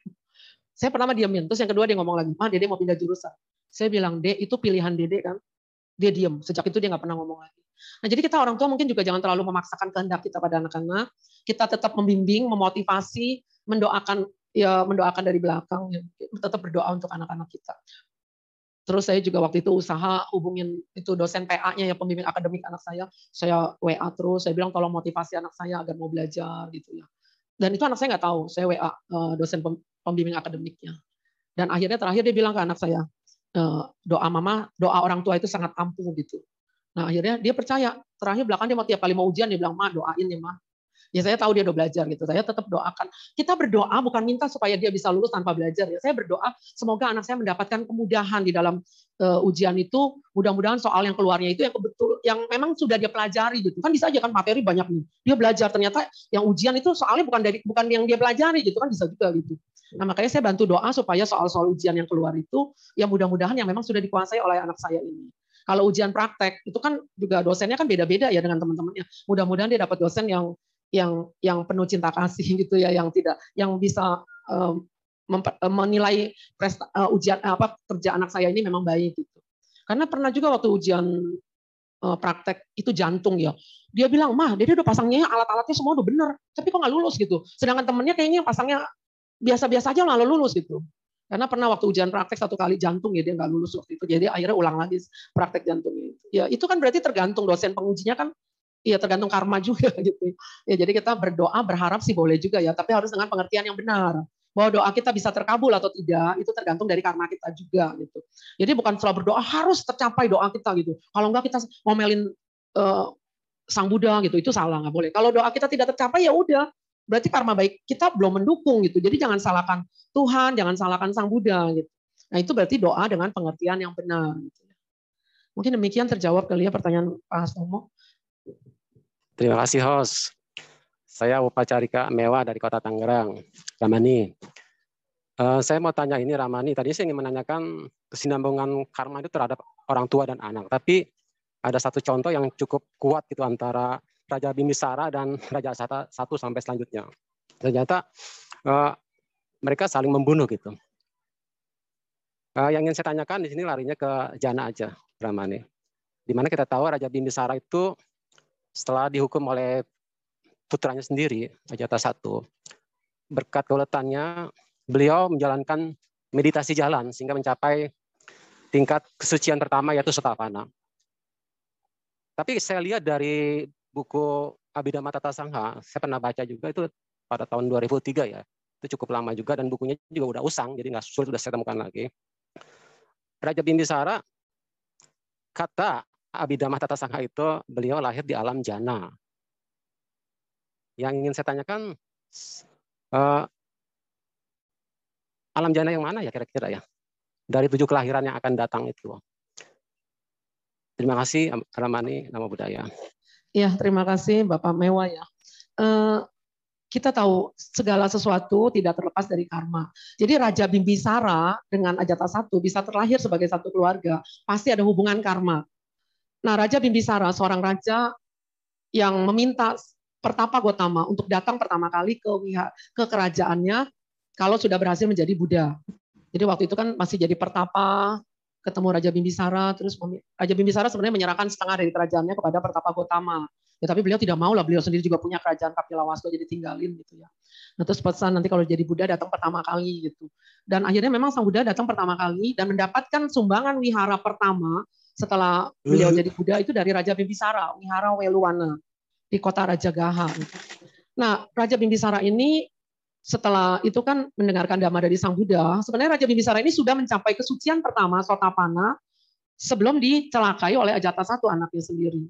Speaker 1: Saya pernah diamin. Terus yang kedua dia ngomong lagi, mah dede mau pindah jurusan. Saya bilang, dek itu pilihan dede kan. Dia diam. Sejak itu dia nggak pernah ngomong lagi. Nah jadi kita orang tua mungkin juga jangan terlalu memaksakan kehendak kita pada anak-anak. Kita tetap membimbing, memotivasi, mendoakan ya mendoakan dari belakang, ya, tetap berdoa untuk anak-anak kita. Terus saya juga waktu itu usaha hubungin itu dosen PA-nya ya pembimbing akademik anak saya. Saya WA terus, saya bilang tolong motivasi anak saya agar mau belajar gitu ya. Dan itu anak saya nggak tahu, saya WA eh, dosen pembimbing akademiknya. Dan akhirnya terakhir dia bilang ke anak saya, doa mama, doa orang tua itu sangat ampuh gitu. Nah akhirnya dia percaya. Terakhir belakang dia mau tiap kali mau ujian dia bilang, ma doain ya ma. Ya saya tahu dia udah belajar gitu. Saya tetap doakan. Kita berdoa bukan minta supaya dia bisa lulus tanpa belajar. Ya saya berdoa semoga anak saya mendapatkan kemudahan di dalam uh, ujian itu. Mudah-mudahan soal yang keluarnya itu yang kebetul yang memang sudah dia pelajari gitu. Kan bisa aja kan materi banyak nih. Dia belajar ternyata yang ujian itu soalnya bukan dari bukan yang dia pelajari gitu kan bisa juga gitu. Nah makanya saya bantu doa supaya soal-soal ujian yang keluar itu ya mudah-mudahan yang memang sudah dikuasai oleh anak saya ini. Kalau ujian praktek itu kan juga dosennya kan beda-beda ya dengan teman-temannya. Mudah-mudahan dia dapat dosen yang yang yang penuh cinta kasih gitu ya, yang tidak yang bisa um, menilai presta, uh, ujian apa kerja anak saya ini memang baik gitu. Karena pernah juga waktu ujian uh, praktek itu jantung ya. Dia bilang, "Mah, dia udah pasangnya alat-alatnya semua udah bener, tapi kok nggak lulus gitu." Sedangkan temennya kayaknya pasangnya biasa-biasa aja lalu lulus gitu. Karena pernah waktu ujian praktek satu kali jantung ya dia nggak lulus waktu itu. Jadi akhirnya ulang lagi praktek jantungnya itu. Ya itu kan berarti tergantung dosen pengujinya kan Iya tergantung karma juga gitu. Ya jadi kita berdoa berharap sih boleh juga ya, tapi harus dengan pengertian yang benar. Bahwa doa kita bisa terkabul atau tidak itu tergantung dari karma kita juga gitu. Jadi bukan selalu berdoa harus tercapai doa kita gitu. Kalau enggak kita ngomelin uh, sang Buddha gitu itu salah nggak boleh. Kalau doa kita tidak tercapai ya udah berarti karma baik kita belum mendukung gitu. Jadi jangan salahkan Tuhan, jangan salahkan sang Buddha gitu. Nah itu berarti doa dengan pengertian yang benar. Gitu. Mungkin demikian terjawab kali ya pertanyaan Pak Hastomo.
Speaker 3: Terima kasih host. Saya Upacarika Mewah dari Kota Tangerang, Ramani. Uh, saya mau tanya ini Ramani, tadi saya ingin menanyakan kesinambungan karma itu terhadap orang tua dan anak. Tapi ada satu contoh yang cukup kuat gitu antara Raja Bimbisara dan Raja Sata satu sampai selanjutnya. Ternyata uh, mereka saling membunuh gitu. Uh, yang ingin saya tanyakan di sini larinya ke Jana aja, Ramani. Di mana kita tahu Raja Bimbisara itu setelah dihukum oleh putranya sendiri, Ajata satu, berkat keuletannya, beliau menjalankan meditasi jalan sehingga mencapai tingkat kesucian pertama yaitu setapana. Tapi saya lihat dari buku Abhidhamma Tata Sangha, saya pernah baca juga itu pada tahun 2003 ya. Itu cukup lama juga dan bukunya juga udah usang, jadi nggak sulit sudah saya temukan lagi. Raja Bimbisara kata Abhidhamma Tata Sangha itu beliau lahir di alam jana. Yang ingin saya tanyakan, uh, alam jana yang mana ya kira-kira ya? Dari tujuh kelahiran yang akan datang itu. Terima kasih Ramani, nama budaya.
Speaker 1: Ya, terima kasih Bapak Mewah ya. Uh, kita tahu segala sesuatu tidak terlepas dari karma. Jadi Raja Bimbisara dengan Ajata satu bisa terlahir sebagai satu keluarga, pasti ada hubungan karma. Nah, Raja Bimbisara, seorang raja yang meminta Pertapa Gotama untuk datang pertama kali ke ke kerajaannya kalau sudah berhasil menjadi Buddha. Jadi waktu itu kan masih jadi pertapa, ketemu Raja Bimbisara, terus Raja Bimbisara sebenarnya menyerahkan setengah dari kerajaannya kepada Pertapa Gotama. Ya tapi beliau tidak mau lah, beliau sendiri juga punya kerajaan Kapilawastu jadi tinggalin gitu ya. Nah terus pesan nanti kalau jadi Buddha datang pertama kali gitu. Dan akhirnya memang Sang Buddha datang pertama kali dan mendapatkan sumbangan wihara pertama setelah beliau jadi Buddha itu dari Raja Bimbisara, wihara Weluwana di kota Raja Gaha. Nah Raja Bimbisara ini setelah itu kan mendengarkan dhamma dari Sang Buddha, sebenarnya Raja Bimbisara ini sudah mencapai kesucian pertama Sotapana sebelum dicelakai oleh Ajata satu anaknya sendiri.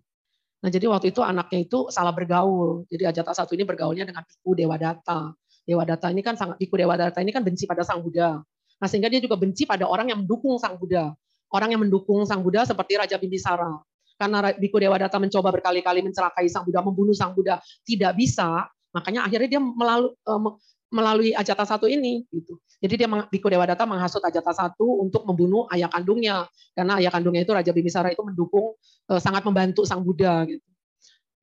Speaker 1: Nah, jadi waktu itu anaknya itu salah bergaul. Jadi Ajata satu ini bergaulnya dengan Piku Dewa Data. Dewa Data ini kan sangat Piku Dewa Data ini kan benci pada Sang Buddha. Nah, sehingga dia juga benci pada orang yang mendukung Sang Buddha. Orang yang mendukung Sang Buddha seperti Raja Bimbisara. Karena Biku Dewa Data mencoba berkali-kali mencelakai Sang Buddha, membunuh Sang Buddha, tidak bisa, makanya akhirnya dia melalui eh, melalui Ajata satu ini gitu. Jadi dia Biku Dewa Data menghasut Ajata satu untuk membunuh ayah kandungnya karena ayah kandungnya itu Raja Bimbisara itu mendukung uh, sangat membantu Sang Buddha gitu.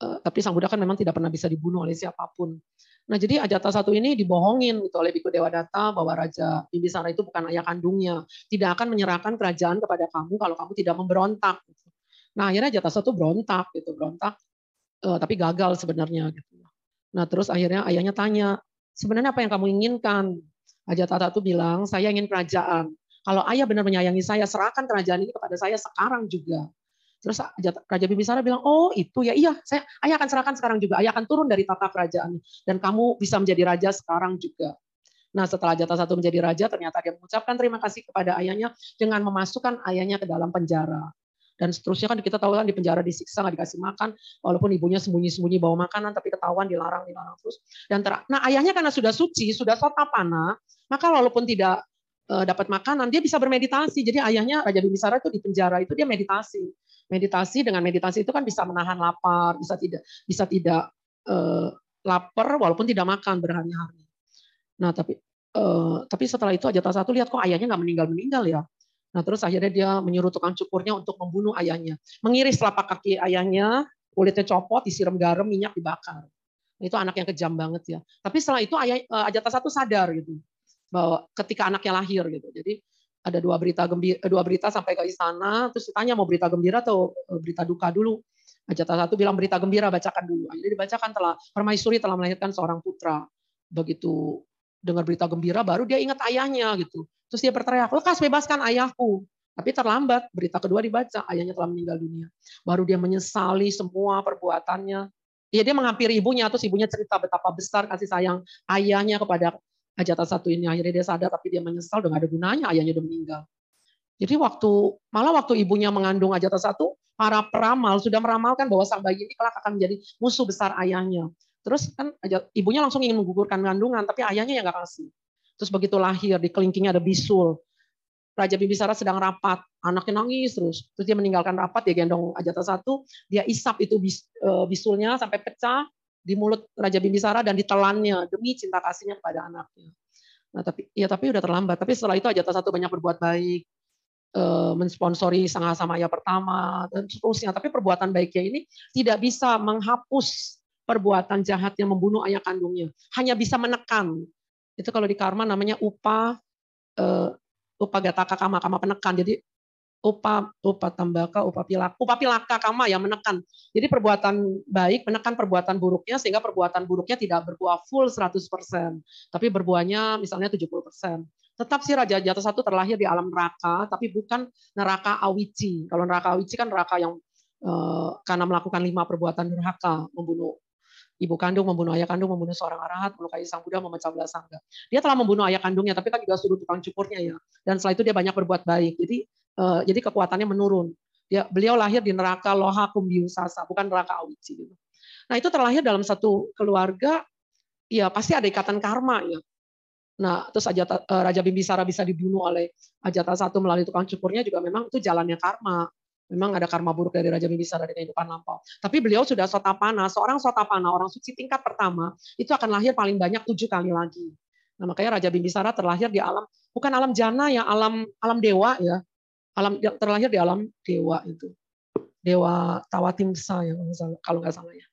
Speaker 1: Uh, tapi Sang Buddha kan memang tidak pernah bisa dibunuh oleh siapa pun. Nah, jadi Ajata satu ini dibohongin gitu oleh Biku Dewa Data bahwa Raja Bimbisara itu bukan ayah kandungnya, tidak akan menyerahkan kerajaan kepada kamu kalau kamu tidak memberontak. Gitu. Nah, akhirnya Ajata satu berontak gitu, berontak, uh, tapi gagal sebenarnya gitu. Nah, terus akhirnya ayahnya tanya, sebenarnya apa yang kamu inginkan? Ajata satu bilang, saya ingin kerajaan. Kalau ayah benar menyayangi saya, serahkan kerajaan ini kepada saya sekarang juga. Terus Raja Bimbisara bilang, oh itu ya iya, saya ayah akan serahkan sekarang juga. Ayah akan turun dari tata kerajaan dan kamu bisa menjadi raja sekarang juga. Nah setelah Jata satu menjadi raja, ternyata dia mengucapkan terima kasih kepada ayahnya dengan memasukkan ayahnya ke dalam penjara. Dan seterusnya kan kita tahu kan di penjara disiksa, nggak dikasih makan, walaupun ibunya sembunyi-sembunyi bawa makanan, tapi ketahuan dilarang, dilarang terus. Dan ter nah ayahnya karena sudah suci, sudah sotapana, maka walaupun tidak uh, dapat makanan, dia bisa bermeditasi. Jadi ayahnya Raja Bimbisara itu di penjara itu dia meditasi. Meditasi dengan meditasi itu kan bisa menahan lapar, bisa tidak bisa tidak uh, lapar walaupun tidak makan berhari-hari. Nah tapi uh, tapi setelah itu Ajata satu lihat kok ayahnya nggak meninggal meninggal ya. Nah terus akhirnya dia menyuruh tukang cukurnya untuk membunuh ayahnya, mengiris telapak kaki ayahnya, kulitnya copot, disiram garam, minyak dibakar. Itu anak yang kejam banget ya. Tapi setelah itu ayah Ajata satu sadar gitu bahwa ketika anaknya lahir gitu. Jadi ada dua berita gembira, dua berita sampai ke istana, terus ditanya mau berita gembira atau eh, berita duka dulu. Ajata satu bilang berita gembira bacakan dulu. Jadi dibacakan telah permaisuri telah melahirkan seorang putra. Begitu dengar berita gembira baru dia ingat ayahnya gitu. Terus dia berteriak, lekas bebaskan ayahku. Tapi terlambat, berita kedua dibaca, ayahnya telah meninggal dunia. Baru dia menyesali semua perbuatannya. Ya, dia menghampiri ibunya, terus ibunya cerita betapa besar kasih sayang ayahnya kepada hajatan satu ini akhirnya dia sadar tapi dia menyesal udah gak ada gunanya ayahnya udah meninggal. Jadi waktu malah waktu ibunya mengandung Ajata satu, para peramal sudah meramalkan bahwa sang bayi ini kelak akan menjadi musuh besar ayahnya. Terus kan ibunya langsung ingin menggugurkan kandungan, tapi ayahnya yang nggak kasih. Terus begitu lahir di kelingkingnya ada bisul. Raja Bibisara sedang rapat, anaknya nangis terus. Terus dia meninggalkan rapat, dia gendong Ajata satu, dia isap itu eh, bisulnya sampai pecah, di mulut Raja Bimbisara dan ditelannya demi cinta kasihnya kepada anaknya. Nah, tapi ya tapi udah terlambat. Tapi setelah itu Ajata satu banyak berbuat baik, eh, mensponsori sang Samaya pertama dan seterusnya. Tapi perbuatan baiknya ini tidak bisa menghapus perbuatan jahat yang membunuh ayah kandungnya. Hanya bisa menekan. Itu kalau di karma namanya upah uh, upagataka kama kama penekan. Jadi upa upa tambaka upa pilaka upa pilaka kama yang menekan jadi perbuatan baik menekan perbuatan buruknya sehingga perbuatan buruknya tidak berbuah full 100% tapi berbuahnya misalnya 70% tetap si Raja Jatuh satu terlahir di alam neraka tapi bukan neraka awici kalau neraka awici kan neraka yang eh, karena melakukan lima perbuatan neraka membunuh ibu kandung membunuh ayah kandung, membunuh seorang arahat, melukai sang Buddha, memecah belah sangga. Dia telah membunuh ayah kandungnya, tapi kan juga suruh tukang cukurnya ya. Dan setelah itu dia banyak berbuat baik. Jadi uh, jadi kekuatannya menurun. Dia, beliau lahir di neraka Loha Kumbiusasa, bukan neraka Awici. Gitu. Nah itu terlahir dalam satu keluarga, ya pasti ada ikatan karma ya. Nah terus Ajata, uh, Raja Bimbisara bisa dibunuh oleh Ajata satu melalui tukang cukurnya juga memang itu jalannya karma. Memang ada karma buruk dari Raja Bimbisara dari kehidupan lampau. Tapi beliau sudah sotapana, seorang sotapana, orang suci tingkat pertama, itu akan lahir paling banyak tujuh kali lagi. Nah, makanya Raja Bimbisara terlahir di alam bukan alam jana ya, alam alam dewa ya. Alam terlahir di alam dewa itu. Dewa tawatimsa ya kalau nggak salah ya.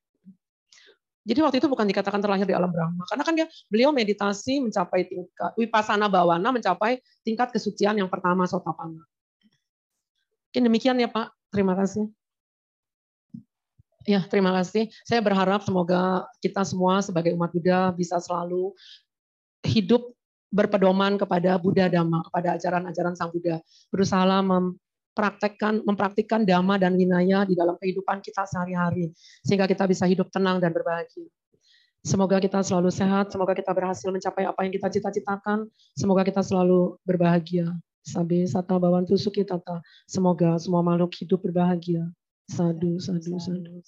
Speaker 1: Jadi waktu itu bukan dikatakan terlahir di alam Brahma. Karena kan dia beliau meditasi mencapai tingkat wipasana bawana mencapai tingkat kesucian yang pertama sotapana mungkin demikian ya Pak terima kasih Ya, terima kasih. Saya berharap semoga kita semua sebagai umat Buddha bisa selalu hidup berpedoman kepada Buddha Dhamma, kepada ajaran-ajaran Sang Buddha. Berusaha mempraktekkan mempraktikkan dhamma dan winaya di dalam kehidupan kita sehari-hari sehingga kita bisa hidup tenang dan berbahagia. Semoga kita selalu sehat, semoga kita berhasil mencapai apa yang kita cita-citakan, semoga kita selalu berbahagia. Sabi sata suki tata. Semoga semua makhluk hidup berbahagia. Sadu, sadu, sadu.